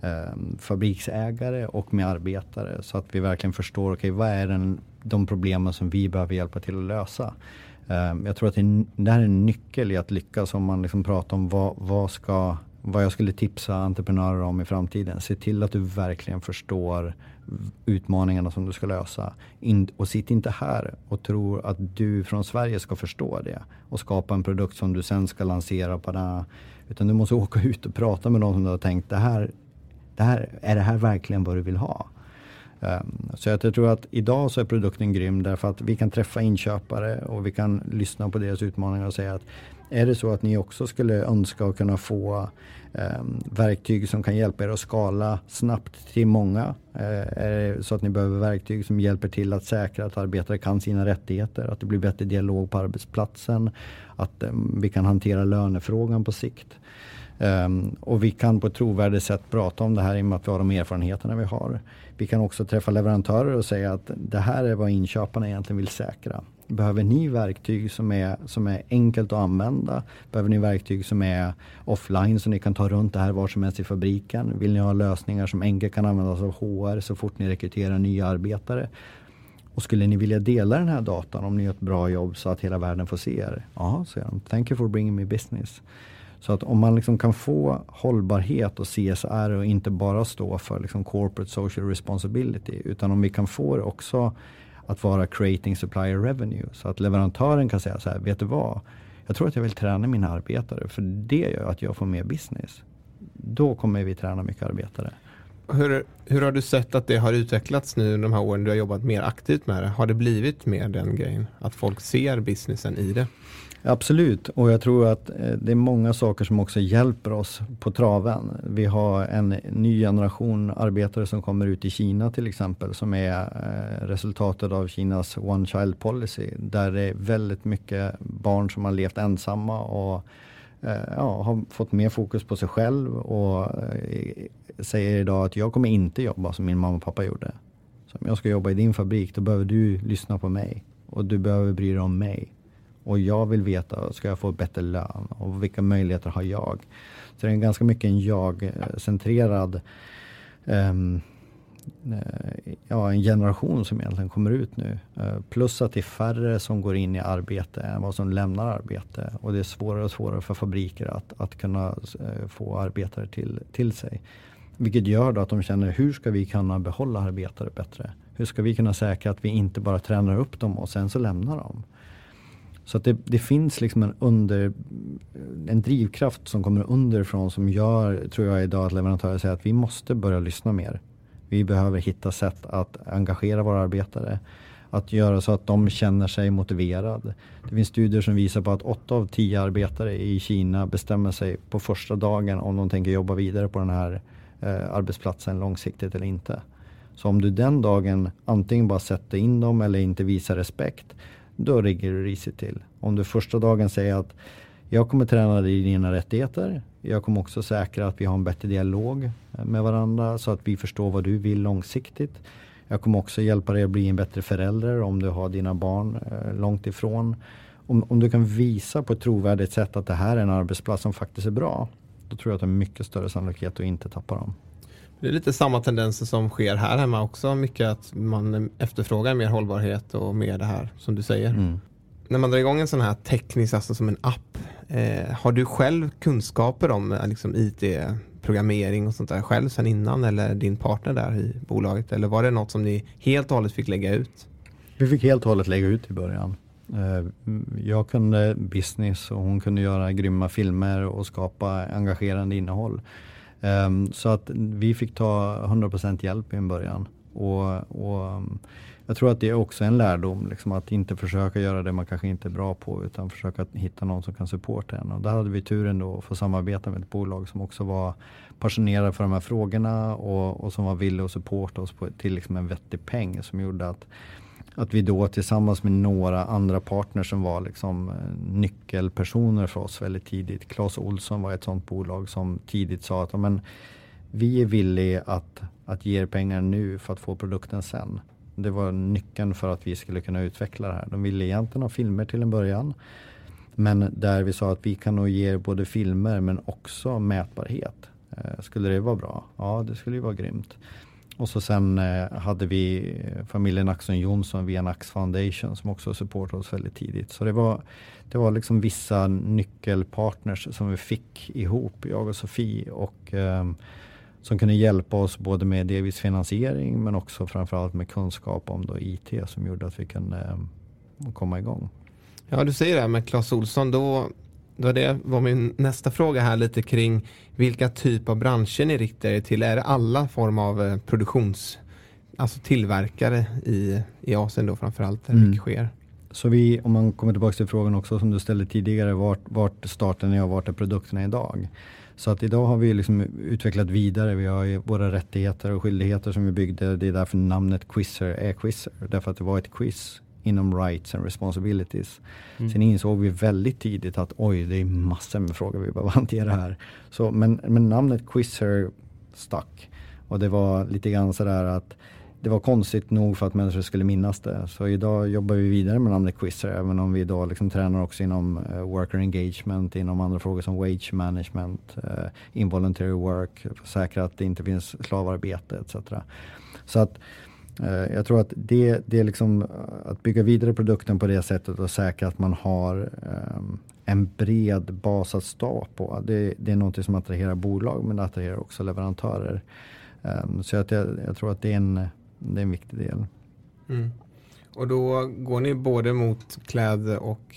eh, fabriksägare och med arbetare så att vi verkligen förstår, okej okay, vad är den, de problemen som vi behöver hjälpa till att lösa. Eh, jag tror att det, det här är en nyckel i att lyckas om man liksom pratar om vad, vad ska vad jag skulle tipsa entreprenörer om i framtiden. Se till att du verkligen förstår utmaningarna som du ska lösa. In, och sitt inte här och tro att du från Sverige ska förstå det och skapa en produkt som du sen ska lansera på den. Utan du måste åka ut och prata med någon som du har tänkt, det här, det här, är det här verkligen vad du vill ha? Um, så jag tror att idag så är produkten grym därför att vi kan träffa inköpare och vi kan lyssna på deras utmaningar och säga att är det så att ni också skulle önska att kunna få eh, verktyg som kan hjälpa er att skala snabbt till många? Eh, är det så att ni behöver verktyg som hjälper till att säkra att arbetare kan sina rättigheter, att det blir bättre dialog på arbetsplatsen, att eh, vi kan hantera lönefrågan på sikt. Um, och vi kan på ett trovärdigt sätt prata om det här i och med att vi har de erfarenheterna vi har. Vi kan också träffa leverantörer och säga att det här är vad inköparna egentligen vill säkra. Behöver ni verktyg som är, som är enkelt att använda? Behöver ni verktyg som är offline så ni kan ta runt det här var som helst i fabriken? Vill ni ha lösningar som enkelt kan användas av HR så fort ni rekryterar nya arbetare? Och skulle ni vilja dela den här datan om ni gör ett bra jobb så att hela världen får se er? Ja, säger de. Thank you for bringing me business. Så att om man liksom kan få hållbarhet och CSR och inte bara stå för liksom corporate social responsibility utan om vi kan få det också att vara creating supplier revenue. Så att leverantören kan säga så här, vet du vad? Jag tror att jag vill träna mina arbetare för det gör att jag får mer business. Då kommer vi träna mycket arbetare. Hur, hur har du sett att det har utvecklats nu de här åren du har jobbat mer aktivt med det? Har det blivit mer den grejen? Att folk ser businessen i det? Absolut, och jag tror att eh, det är många saker som också hjälper oss på traven. Vi har en ny generation arbetare som kommer ut i Kina till exempel som är eh, resultatet av Kinas One Child Policy där det är väldigt mycket barn som har levt ensamma och eh, ja, har fått mer fokus på sig själv och säger idag att jag kommer inte jobba som min mamma och pappa gjorde. Så om jag ska jobba i din fabrik då behöver du lyssna på mig och du behöver bry dig om mig. Och jag vill veta, ska jag få bättre lön? Och vilka möjligheter har jag? Så det är ganska mycket en jag-centrerad um, ja, en generation som egentligen kommer ut nu. Eh, plus att det är färre som går in i arbete än vad som lämnar arbete. Och det är svårare och svårare för fabriker att, att kunna eh, få arbetare till, till sig. Vilket gör då att de känner, hur ska vi kunna behålla arbetare bättre? Hur ska vi kunna säkra att vi inte bara tränar upp dem och sen så lämnar dem? Så att det, det, finns liksom en, under, en drivkraft som kommer underifrån som gör, tror jag idag, att leverantörer säger att vi måste börja lyssna mer. Vi behöver hitta sätt att engagera våra arbetare. Att göra så att de känner sig motiverade. Det finns studier som visar på att 8 av 10 arbetare i Kina bestämmer sig på första dagen om de tänker jobba vidare på den här eh, arbetsplatsen långsiktigt eller inte. Så om du den dagen antingen bara sätter in dem eller inte visar respekt då ligger du risigt till. Om du första dagen säger att jag kommer träna dig i dina rättigheter. Jag kommer också säkra att vi har en bättre dialog eh, med varandra så att vi förstår vad du vill långsiktigt. Jag kommer också hjälpa dig att bli en bättre förälder om du har dina barn eh, långt ifrån. Om, om du kan visa på ett trovärdigt sätt att det här är en arbetsplats som faktiskt är bra. Då tror jag att det är mycket större sannolikhet att inte tappa dem. Det är lite samma tendenser som sker här hemma också. Mycket att man efterfrågar mer hållbarhet och mer det här som du säger. Mm. När man drar igång en sån här teknisk, alltså som en app. Eh, har du själv kunskaper om eh, liksom, IT, programmering och sånt där själv sedan innan eller din partner där i bolaget? Eller var det något som ni helt och hållet fick lägga ut? Vi fick helt och hållet lägga ut i början. Eh, jag kunde business och hon kunde göra grymma filmer och skapa engagerande innehåll. Um, så att vi fick ta 100% hjälp i en början. Och, och ehm, jag tror att det är också en lärdom, liksom att inte försöka göra det man kanske inte är bra på utan försöka hitta någon som kan supporta en. Och där hade vi turen då att få samarbeta med ett bolag som också var passionerade för de här frågorna och, och som var villiga att supporta oss på, till liksom en vettig peng som gjorde att att vi då tillsammans med några andra partners som var liksom eh, nyckelpersoner för oss väldigt tidigt. Claes Olsson var ett sådant bolag som tidigt sa att men, vi är villiga att, att ge er pengar nu för att få produkten sen. Det var nyckeln för att vi skulle kunna utveckla det här. De ville egentligen ha filmer till en början. Men där vi sa att vi kan nog ge er både filmer men också mätbarhet. Eh, skulle det vara bra? Ja, det skulle ju vara grymt. Och så sen eh, hade vi eh, familjen Axon Jonsson via Nax Foundation som också supportade oss väldigt tidigt. Så det var, det var liksom vissa nyckelpartners som vi fick ihop, jag och Sofie. Och, eh, som kunde hjälpa oss både med delvis finansiering men också framförallt med kunskap om då IT som gjorde att vi kunde eh, komma igång. Ja, du säger det här med Clas Olsson. Då, då det var min nästa fråga här lite kring vilka typ av branscher ni riktar er till. Är det alla form av eh, produktions, alltså tillverkare i, i Asien då framförallt där mm. mycket sker? Så vi, om man kommer tillbaka till frågan också som du ställde tidigare, vart, vart starten är och vart är produkterna idag? Så att idag har vi liksom utvecklat vidare. Vi har våra rättigheter och skyldigheter som vi byggde. Det är därför namnet Quizzer är Quizzer. Därför att det var ett quiz inom rights and responsibilities. Mm. Sen insåg vi väldigt tidigt att oj, det är massor med frågor vi behöver hantera här. Så, men, men namnet Quizzer stack. Och det var lite grann sådär att det var konstigt nog för att människor skulle minnas det. Så idag jobbar vi vidare med namnet Quizzer även om vi idag liksom tränar också inom uh, worker engagement, inom andra frågor som wage management, uh, involuntary work, för att säkra att det inte finns slavarbete etc. Så att jag tror att det, det är liksom att bygga vidare produkten på det sättet och säkra att man har um, en bred bas att stå på. Det, det är något som attraherar bolag men det attraherar också leverantörer. Um, så att jag, jag tror att det är en det är en viktig del. Mm. Och då går ni både mot kläder och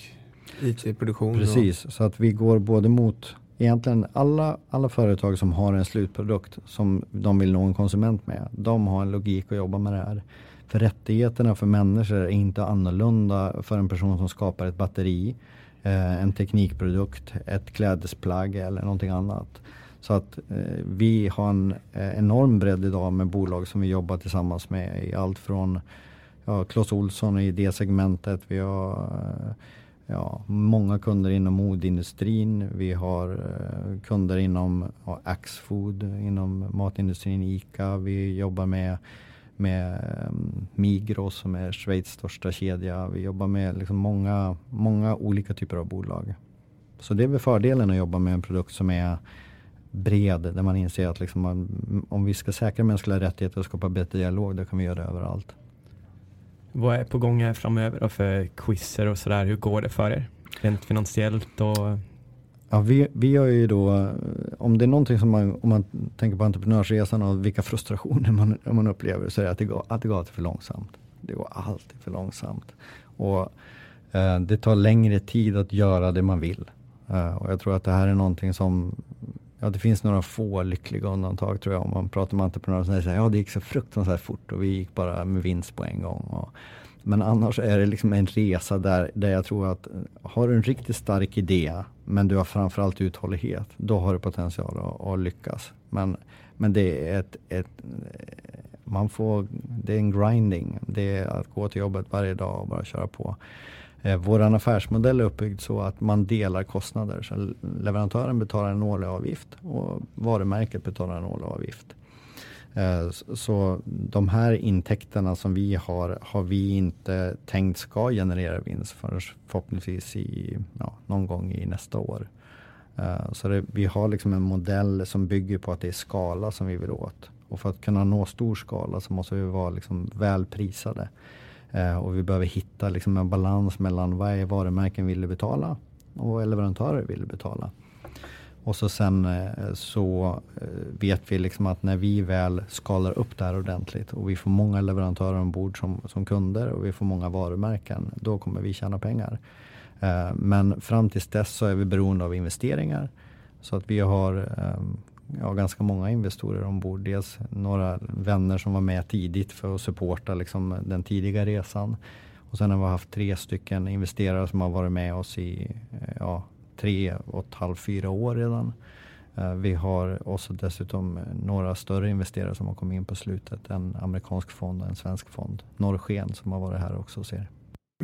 IT-produktion? Precis, och... så att vi går både mot egentligen alla, alla företag som har en slutprodukt som de vill nå en konsument med. De har en logik att jobba med det här. För rättigheterna för människor är inte annorlunda för en person som skapar ett batteri, eh, en teknikprodukt, ett klädesplagg eller någonting annat. Så att eh, vi har en eh, enorm bredd idag med bolag som vi jobbar tillsammans med i allt från ja, Clas Olsson i det segmentet. Vi har eh, ja, många kunder inom modindustrin. Vi har eh, kunder inom ja, Axfood, inom matindustrin, ICA. Vi jobbar med med um, Migros som är Schweiz största kedja. Vi jobbar med liksom många, många olika typer av bolag. Så det är väl fördelen att jobba med en produkt som är bred där man inser att liksom man, om vi ska säkra mänskliga rättigheter och skapa bättre dialog då kan vi göra det överallt. Vad är på gång här framöver då för quizzer och sådär? Hur går det för er? Rent finansiellt och Ja, vi, vi har ju då, om det är någonting som man, om man tänker på entreprenörsresan och vilka frustrationer man, man upplever så är det att det går, att det går alltid för långsamt. Det går alltid för långsamt. Och eh, det tar längre tid att göra det man vill. Eh, och jag tror att det här är någonting som Ja, det finns några få lyckliga undantag tror jag. Om man pratar med entreprenörer som säger ja det gick så fruktansvärt fort och vi gick bara med vinst på en gång. Och, men annars är det liksom en resa där, där jag tror att har du en riktigt stark idé men du har framförallt uthållighet, då har du potential att, att lyckas. Men, men det är ett, ett, man får, det är en grinding. Det är att gå till jobbet varje dag och bara köra på. Eh, Vår affärsmodell är uppbyggd så att man delar kostnader. Så leverantören betalar en årlig avgift och varumärket betalar en årlig avgift. Eh, så de här intäkterna som vi har, har vi inte tänkt ska generera vinst förrän förhoppningsvis i, ja, någon gång i nästa år. Eh, så det, vi har liksom en modell som bygger på att det är skala som vi vill åt. Och för att kunna nå stor skala så måste vi vara liksom väl prisade. Eh, och vi behöver hitta liksom en balans mellan vad är varumärken vill betala och vad leverantörer vill betala. Och så sen eh, så eh, vet vi liksom att när vi väl skalar upp det här ordentligt och vi får många leverantörer ombord som, som kunder och vi får många varumärken, då kommer vi tjäna pengar. Men fram tills dess så är vi beroende av investeringar. Så att vi har ehm, ja, ganska många investorer ombord. Dels några vänner som var med tidigt för att supporta liksom, den tidiga resan. Och sen har vi haft tre stycken investerare som har varit med oss i eh, ja, tre och ett halvt, fyra år redan. Eh, vi har också dessutom några större investerare som har kommit in på slutet. En amerikansk fond och en svensk fond. Norrsken som har varit här också och ser.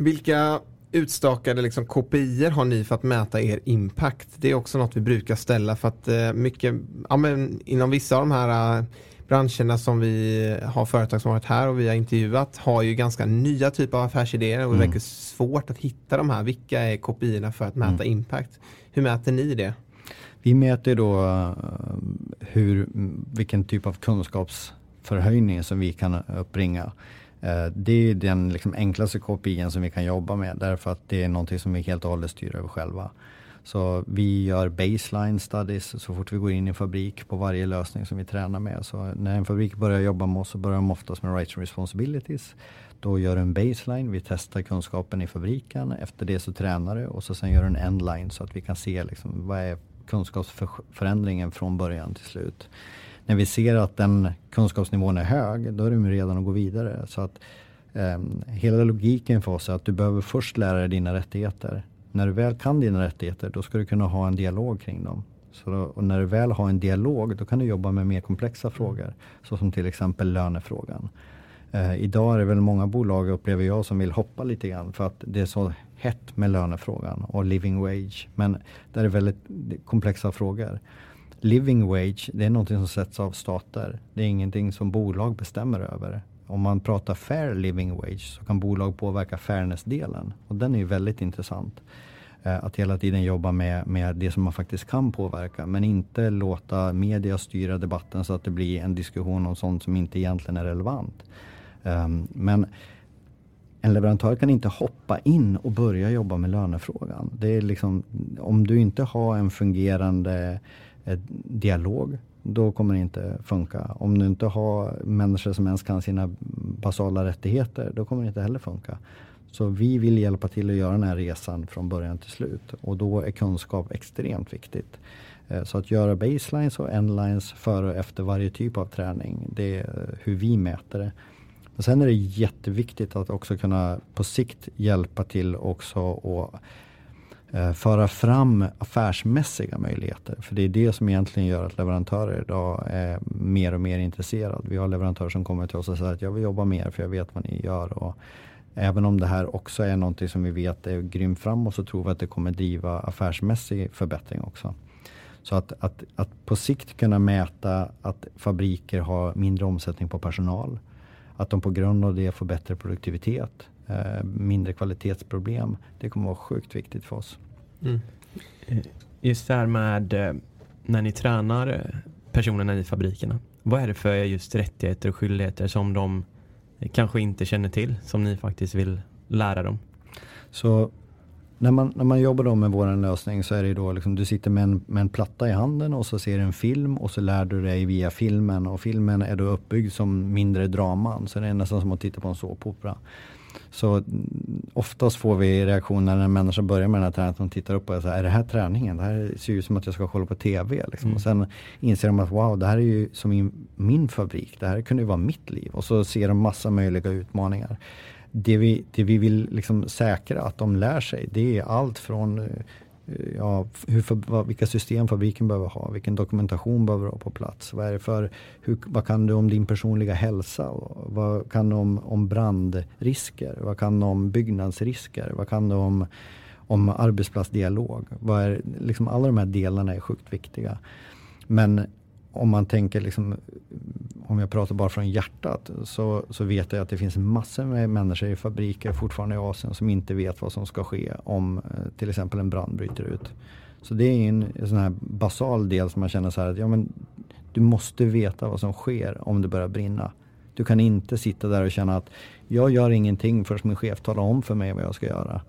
Vilka utstakade liksom KPI har ni för att mäta er impact? Det är också något vi brukar ställa för att eh, mycket, ja, men inom vissa av de här uh, branscherna som vi har företag som varit här och vi har intervjuat har ju ganska nya typer av affärsidéer och det mm. verkar svårt att hitta de här. Vilka är KPI för att mäta mm. impact? Hur mäter ni det? Vi mäter då uh, hur, vilken typ av kunskapsförhöjning som vi kan uppbringa. Eh, det är den liksom enklaste KPI som vi kan jobba med därför att det är någonting som vi helt och hållet styr över själva. Så vi gör baseline studies så fort vi går in i en fabrik på varje lösning som vi tränar med. Så när en fabrik börjar jobba med oss så börjar de oftast med rights and responsibilities. Då gör du en baseline, vi testar kunskapen i fabriken. Efter det så tränar du och så sen gör du en endline så att vi kan se liksom, vad är kunskapsförändringen från början till slut. När vi ser att den kunskapsnivån är hög, då är det redan att gå vidare. Så att eh, Hela logiken för oss är att du behöver först lära dig dina rättigheter. När du väl kan dina rättigheter, då ska du kunna ha en dialog kring dem. Så då, när du väl har en dialog, då kan du jobba med mer komplexa frågor. Så som till exempel lönefrågan. Eh, idag är det väl många bolag, upplever jag, som vill hoppa lite grann för att det är så hett med lönefrågan och living wage. Men det är väldigt komplexa frågor. Living wage, det är någonting som sätts av stater. Det är ingenting som bolag bestämmer över. Om man pratar fair living wage så kan bolag påverka fairness-delen. Och den är ju väldigt intressant. Eh, att hela tiden jobba med, med det som man faktiskt kan påverka men inte låta media styra debatten så att det blir en diskussion om sånt som inte egentligen är relevant. Um, men en leverantör kan inte hoppa in och börja jobba med lönefrågan. Det är liksom, om du inte har en fungerande Eh, dialog, då kommer det inte funka. Om du inte har människor som ens kan sina basala rättigheter, då kommer det inte heller funka. Så vi vill hjälpa till att göra den här resan från början till slut och då är kunskap extremt viktigt. Eh, så att göra baselines och endlines före och efter varje typ av träning, det är hur vi mäter det. Men sen är det jätteviktigt att också kunna på sikt hjälpa till också och Eh, föra fram affärsmässiga möjligheter. För det är det som egentligen gör att leverantörer idag är mer och mer intresserade. Vi har leverantörer som kommer till oss och säger att jag vill jobba mer för jag vet vad ni gör. Och även om det här också är någonting som vi vet är grymt framåt så tror vi att det kommer driva affärsmässig förbättring också. Så att, att, att på sikt kunna mäta att fabriker har mindre omsättning på personal att de på grund av det får bättre produktivitet, mindre kvalitetsproblem. Det kommer vara sjukt viktigt för oss. Mm. Eh, just det här med eh, när ni tränar personerna i fabrikerna. Vad är det för just rättigheter och skyldigheter som de kanske inte känner till som ni faktiskt vill lära dem? Så när man, när man jobbar då med vår lösning så är det då liksom, du sitter med en, med en platta i handen och så ser du en film och så lär du dig via filmen och filmen är då uppbyggd som mindre draman så det är nästan som att titta på en såpopera. Så oftast får vi reaktioner när en människa börjar med den här träningen att de tittar upp och säger, är det här träningen? Det här ser ut som att jag ska kolla på TV. Liksom. Mm. Och sen inser de att wow, det här är ju som i min fabrik. Det här kunde ju vara mitt liv. Och så ser de massa möjliga utmaningar det vi, det vi vill liksom säkra att de lär sig, det är allt från eh, Eh, ja, hur, vilka system fabriken behöver ha, vilken dokumentation behöver ha på plats. Vad, är för, hur, vad kan du om din personliga hälsa? Vad kan du om, om brandrisker? Vad kan du om byggnadsrisker? Vad kan du om, om arbetsplatsdialog? Vad är, liksom alla de här delarna är sjukt viktiga. Men om man tänker liksom, om jag pratar bara från hjärtat, så, så vet jag att det finns massor med människor i fabriker fortfarande i Asien som inte vet vad som ska ske om eh, till exempel en brand bryter ut. Så det är en, en sån här basal del som man känner så här att ja, men du måste veta vad som sker om det börjar brinna. Du kan inte sitta där och känna att jag gör ingenting förrän min chef talar om för mig vad jag ska göra.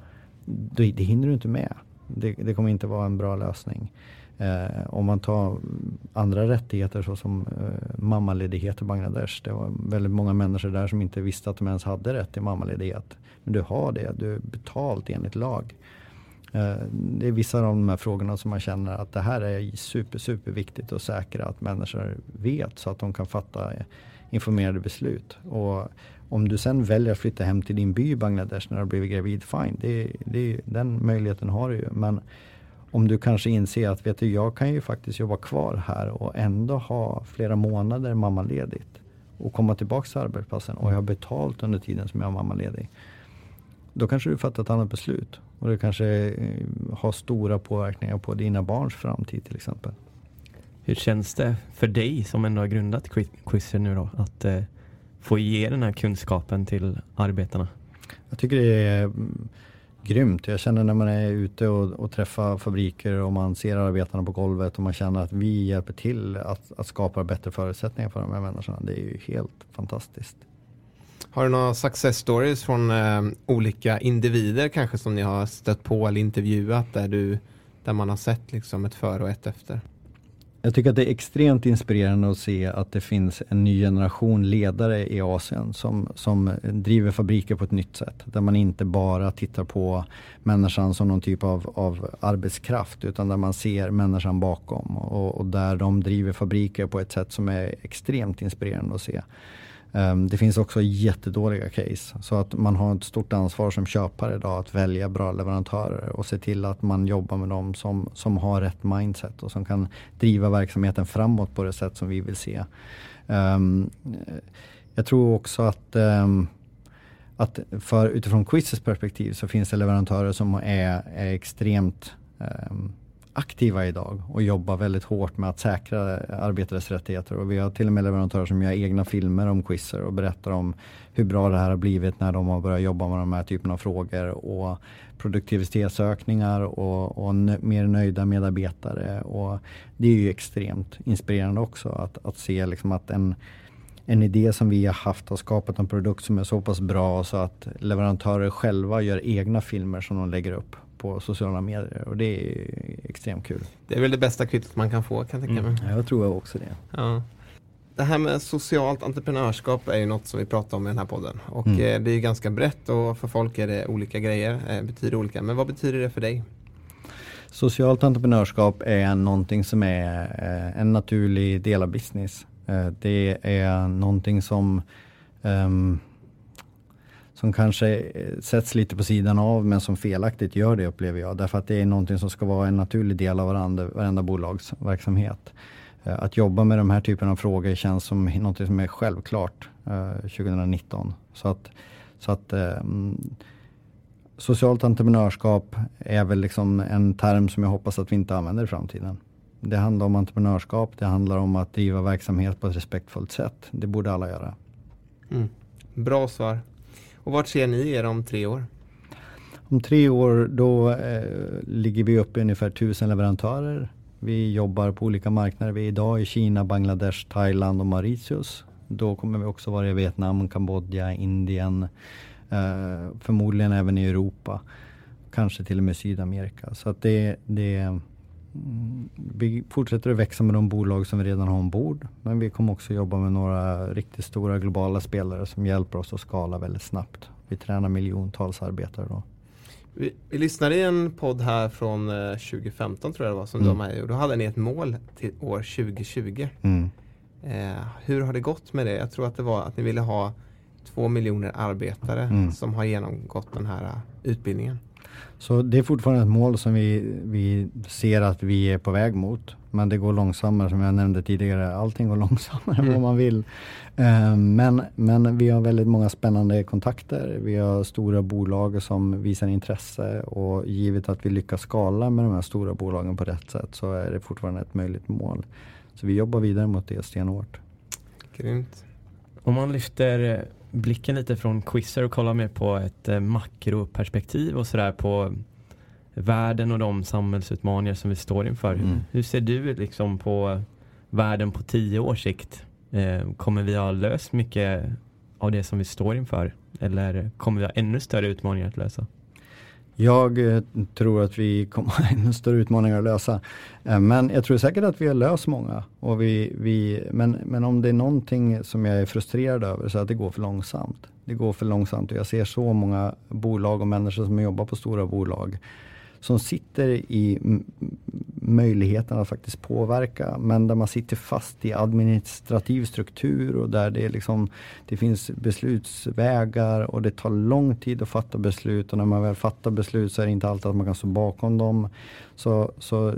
Det, det hinner du inte med. Det, det kommer inte vara en bra lösning. Eh, om man tar andra rättigheter såsom eh, mammaledighet i Bangladesh. Det var väldigt många människor där som inte visste att de ens hade rätt till mammaledighet. Men du har det, du är betalt enligt lag. Eh, det är vissa av de här frågorna som man känner att det här är super, super viktigt att säkra att människor vet så att de kan fatta informerade beslut. Och om du sen väljer att flytta hem till din by i Bangladesh när du har blivit gravid, fine. Det, det, den möjligheten har du ju. Men om du kanske inser att vet du, jag kan ju faktiskt jobba kvar här och ändå ha flera månader mammaledigt och komma tillbaka till arbetsplatsen och jag har betalt under tiden som jag är mammaledig. Då kanske du fattar ett annat beslut och det kanske eh, har stora påverkningar på dina barns framtid till exempel. Hur känns det för dig som ändå har grundat Quizzer nu då att eh, få ge den här kunskapen till arbetarna? Jag tycker det är grymt. Jag känner när man är ute och, och träffar fabriker och man ser arbetarna på golvet och man känner att vi hjälper till att, att skapa bättre förutsättningar för de här människorna. Det är ju helt fantastiskt. Har du några success stories från eh, olika individer kanske som ni har stött på eller intervjuat där, du, där man har sett liksom ett före och ett efter? Jag tycker att det är extremt inspirerande att se att det finns en ny generation ledare i Asien som, som driver fabriker på ett nytt sätt. Där man inte bara tittar på människan som någon typ av, av arbetskraft utan där man ser människan bakom och, och där de driver fabriker på ett sätt som är extremt inspirerande att se. Ehm, det finns också jättedåliga case. Så att man har ett stort ansvar som köpare idag att välja bra leverantörer och se till att man jobbar med dem som, som har rätt mindset och som kan driva verksamheten framåt på det sätt som vi vill se. Ehm, jag tror också att, ehm, att för, utifrån quizets perspektiv så finns det leverantörer som är, är extremt aktiva idag och jobbar väldigt hårt med att säkra arbetares rättigheter. Och vi har till och med leverantörer som gör egna filmer om quizzer och berättar om hur bra det här har blivit när de har börjat jobba med de här typen av frågor. Och produktivitetsökningar och, och mer nöjda medarbetare. Och det är ju extremt inspirerande också att, att se liksom att en en idé som vi har haft har skapat en produkt som är så pass bra så att leverantörer själva gör egna filmer som de lägger upp på sociala medier och det är extremt kul. Det är väl det bästa kvittot man kan få kan jag tänka mig. Mm, jag tror också det. Ja. Det här med socialt entreprenörskap är ju något som vi pratar om i den här podden. Och mm. Eh, det är ganska brett och för folk är det olika grejer, eh, betyder olika. Men vad betyder det för dig? Socialt entreprenörskap är någonting som är eh, en naturlig del av business. Det är någonting som um, som kanske eh, sätts lite på sidan av men som felaktigt gör det upplever jag. Därför att det är någonting som ska vara en naturlig del av varandra, varenda bolags verksamhet. Eh, att jobba med de här typen av frågor känns som något som är självklart eh, 2019. Så att, så att mm, Socialt entreprenörskap är väl liksom en term som jag hoppas att vi inte använder i framtiden. Det handlar om entreprenörskap, det handlar om att driva verksamhet på ett respektfullt sätt. Det borde alla göra. Mm. Bra svar. Och vart ser ni er om tre år? Om tre år då eh, ligger vi uppe i ungefär tusen leverantörer. Vi jobbar på olika marknader. Vi är idag i Kina, Bangladesh, Thailand och Mauritius. Då kommer vi också vara i Vietnam, Kambodja, Indien, eh, förmodligen även i Europa. Kanske till och med Sydamerika. Så att det, det vi fortsätter att växa med de bolag som vi redan har ombord. Men vi kommer också jobba med några riktigt stora globala spelare som hjälper oss att skala väldigt snabbt. Vi tränar miljontals arbetare då. Vi, vi lyssnade i en podd här från 2015 eh, tror jag det var som mm. du var med och då hade ni ett mål till år 2020. Mm. Eh, hur har det gått med det? Jag tror att det var att ni ville ha två miljoner arbetare mm. som har genomgått den här uh, utbildningen. Så det är fortfarande ett mål som vi, vi ser att vi är på väg mot. Men det går långsammare som jag nämnde tidigare. Allting går långsammare mm. än vad man vill. Uh, men, men vi har väldigt många spännande kontakter. Vi har stora bolag som visar intresse och givet att vi lyckas skala med de här stora bolagen på rätt sätt så är det fortfarande ett möjligt mål. Så vi jobbar vidare mot det stenhårt. Grymt. Om man lyfter blicken lite från Quizzer och kollar mer på ett eh, makroperspektiv och sådär på världen och de samhällsutmaningar som vi står inför. Mm. Hur ser du liksom på världen på tio års sikt? Eh, kommer vi ha löst mycket av det som vi står inför? Eller kommer vi ha ännu större utmaningar att lösa? Jag eh, tror att vi kommer ha ännu större utmaningar att lösa. Eh, men jag tror säkert att vi har löst många. Och vi, vi, men, men om det är någonting som jag är frustrerad över så är att det går för långsamt. Det går för långsamt och jag ser så många bolag och människor som jobbar på stora bolag som sitter i möjligheten att faktiskt påverka men där man sitter fast i administrativ struktur och där det, är liksom, det finns beslutsvägar och det tar lång tid att fatta beslut och när man väl fattar beslut så är det inte alltid att man kan stå bakom dem. Så, så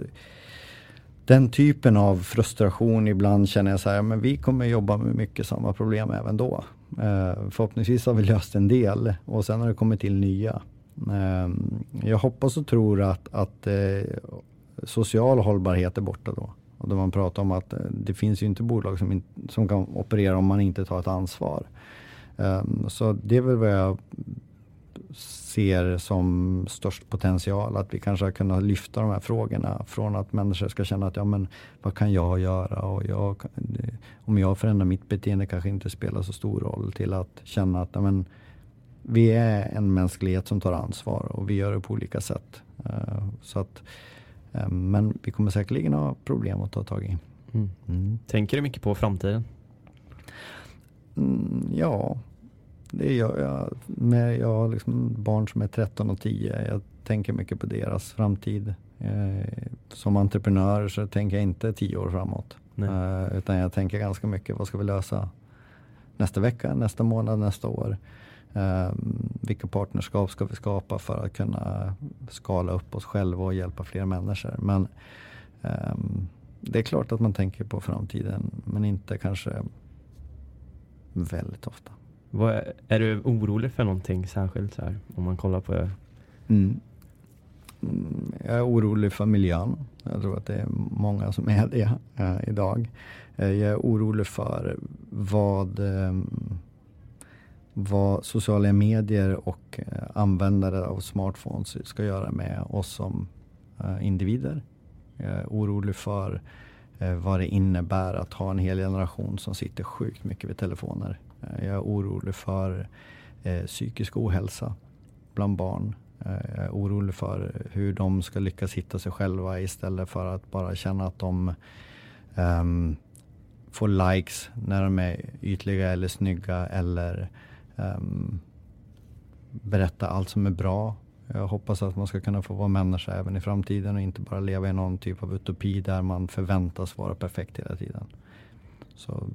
den typen av frustration ibland känner jag så här, men vi kommer jobba med mycket samma problem även då. Eh, förhoppningsvis har vi löst en del och sen har det kommit till nya. Ehm, jag hoppas och tror att, att eh, social hållbarhet är borta då. Och då man pratar om att eh, det finns ju inte bolag som, in, som kan operera om man inte tar ett ansvar. Um, så det är väl vad jag ser som störst potential. Att vi kanske har kunnat lyfta de här frågorna från att människor ska känna att ja men vad kan jag göra och jag, om jag förändrar mitt beteende kanske inte spelar så stor roll till att känna att ja, men, vi är en mänsklighet som tar ansvar och vi gör det på olika sätt. Uh, så att, uh, men vi kommer säkerligen ha problem att ta tag i. Mm. Mm. Tänker du mycket på framtiden? Mm, ja, det gör jag. Med, jag har liksom barn som är 13 och 10. Jag tänker mycket på deras framtid. Eh, som entreprenör så tänker jag inte 10 år framåt. Eh, utan jag tänker ganska mycket, vad ska vi lösa nästa vecka, nästa månad, nästa år? Eh, vilka partnerskap ska vi skapa för att kunna skala upp oss själva och hjälpa fler människor? Men ehm, det är klart att man tänker på framtiden men inte kanske väldigt ofta. Vad, är du orolig för någonting särskilt så här, om man kollar på det? Mm. mm. Jag är orolig för miljön. Jag tror att det är många som är det äh, idag. Eh, jag är orolig för vad, äh, vad sociala medier och eh, användare av smartphones ska göra med oss som eh, individer. Jag är orolig för eh, vad det innebär att ha en hel generation som sitter sjukt mycket vid telefoner jag är orolig för psykisk ohälsa bland barn. Jag är orolig för hur de ska lyckas hitta sig själva istället för att bara känna att de um, får likes när de är ytliga eller snygga eller um, berätta allt som är bra. Jag hoppas att man ska kunna få vara människa även i framtiden och inte bara leva i någon typ av utopi där man förväntas vara perfekt hela tiden. Så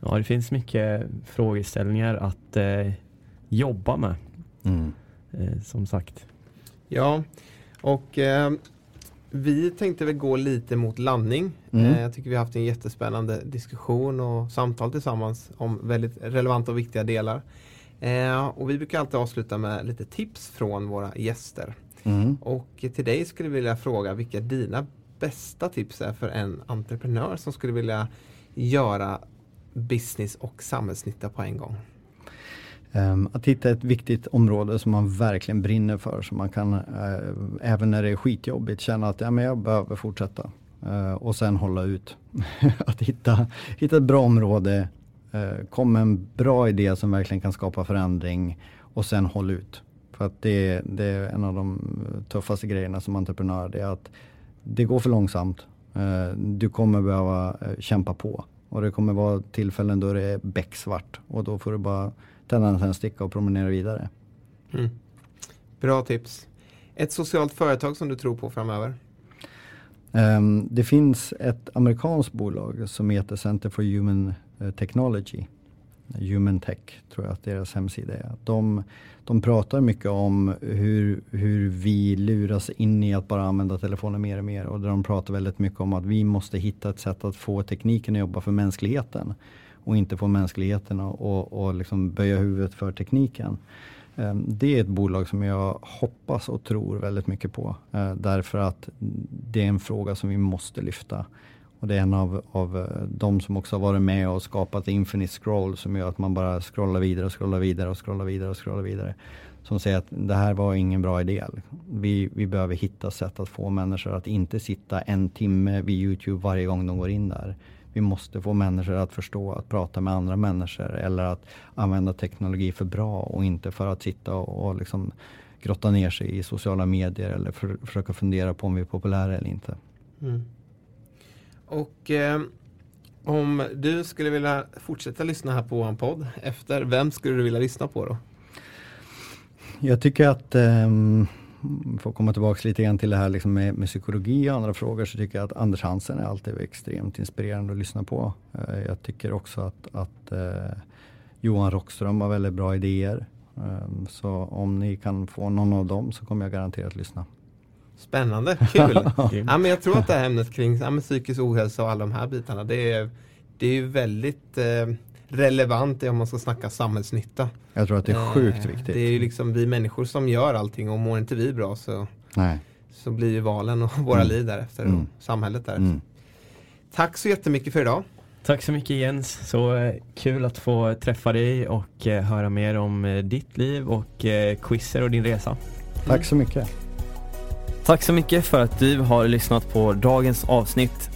Ja, det finns mycket frågeställningar att eh, jobba med. Mm. Eh, som sagt. Ja, och eh, vi tänkte väl gå lite mot landning. Mm. Eh, jag tycker vi har haft en jättespännande diskussion och samtal tillsammans om väldigt relevanta och viktiga delar. Eh, och vi brukar alltid avsluta med lite tips från våra gäster. Mm. Och till dig skulle jag vilja fråga vilka dina bästa tips är för en entreprenör som skulle vilja göra business och samhällsnytta på en gång? Ehm, att hitta ett viktigt område som man verkligen brinner för. Så man kan, eh, även när det är skitjobbigt, känna att ja, men jag behöver fortsätta. Eh, och sen hålla ut. att hitta, hitta ett bra område, eh, kom med en bra idé som verkligen kan skapa förändring och sen håll ut. För att det, det är en av de tuffaste grejerna som entreprenör. Det är att det går för långsamt. Du kommer behöva kämpa på. Och det kommer vara tillfällen då det är becksvart och då får du bara tända en sticka och promenera vidare. Mm. Bra tips. Ett socialt företag som du tror på framöver? Um, det finns ett amerikanskt bolag som heter Center for Human eh, Technology. Human Tech tror jag att deras hemsida är. De, de pratar mycket om hur, hur vi luras in i att bara använda telefonen mer och mer. Och de pratar väldigt mycket om att vi måste hitta ett sätt att få tekniken att jobba för mänskligheten. Och inte få mänskligheten att och, och liksom böja huvudet för tekniken. Ehm, det är ett bolag som jag hoppas och tror väldigt mycket på. Eh, därför att det är en fråga som vi måste lyfta. Och det är en av, av eh, de som också har varit med och skapat Infinite Scroll som gör att man bara scrollar vidare och scrollar vidare och scrollar vidare och scrollar vidare. Som säger att det här var ingen bra idé. Liksom. Vi, vi behöver hitta sätt att få människor att inte sitta en timme vid Youtube varje gång de går in där. Vi måste få människor att förstå att prata med andra människor eller att använda teknologi för bra och inte för att sitta och, och liksom grotta ner sig i sociala medier eller för, försöka fundera på om vi är populära eller inte. Mm. Och eh, om du skulle vilja fortsätta lyssna här på vår podd efter, vem skulle du vilja lyssna på då? Jag tycker att, eh, för att komma tillbaka lite grann till det här liksom med, med, psykologi och andra frågor, så tycker jag att Anders Hansen är alltid extremt inspirerande att lyssna på. Eh, jag tycker också att, att eh, Johan Rockström har väldigt bra idéer. Ehm, så om ni kan få någon av dem så kommer jag garanterat lyssna. Spännande, kul! ja, men jag tror att det här ämnet kring ja, psykisk ohälsa och alla de här bitarna det är, det är väldigt eh, relevant om man ska snacka samhällsnytta. Jag tror att det är sjukt eh, viktigt. Det är ju liksom vi människor som gör allting och mår inte vi bra så, Nej. så blir ju valen och våra mm. liv därefter mm. och samhället därefter. Mm. Tack så jättemycket för idag. Tack så mycket Jens, så eh, kul att få träffa dig och eh, höra mer om ditt liv och quizzer och din resa. Tack så mycket. Tack så mycket för att du har lyssnat på dagens avsnitt.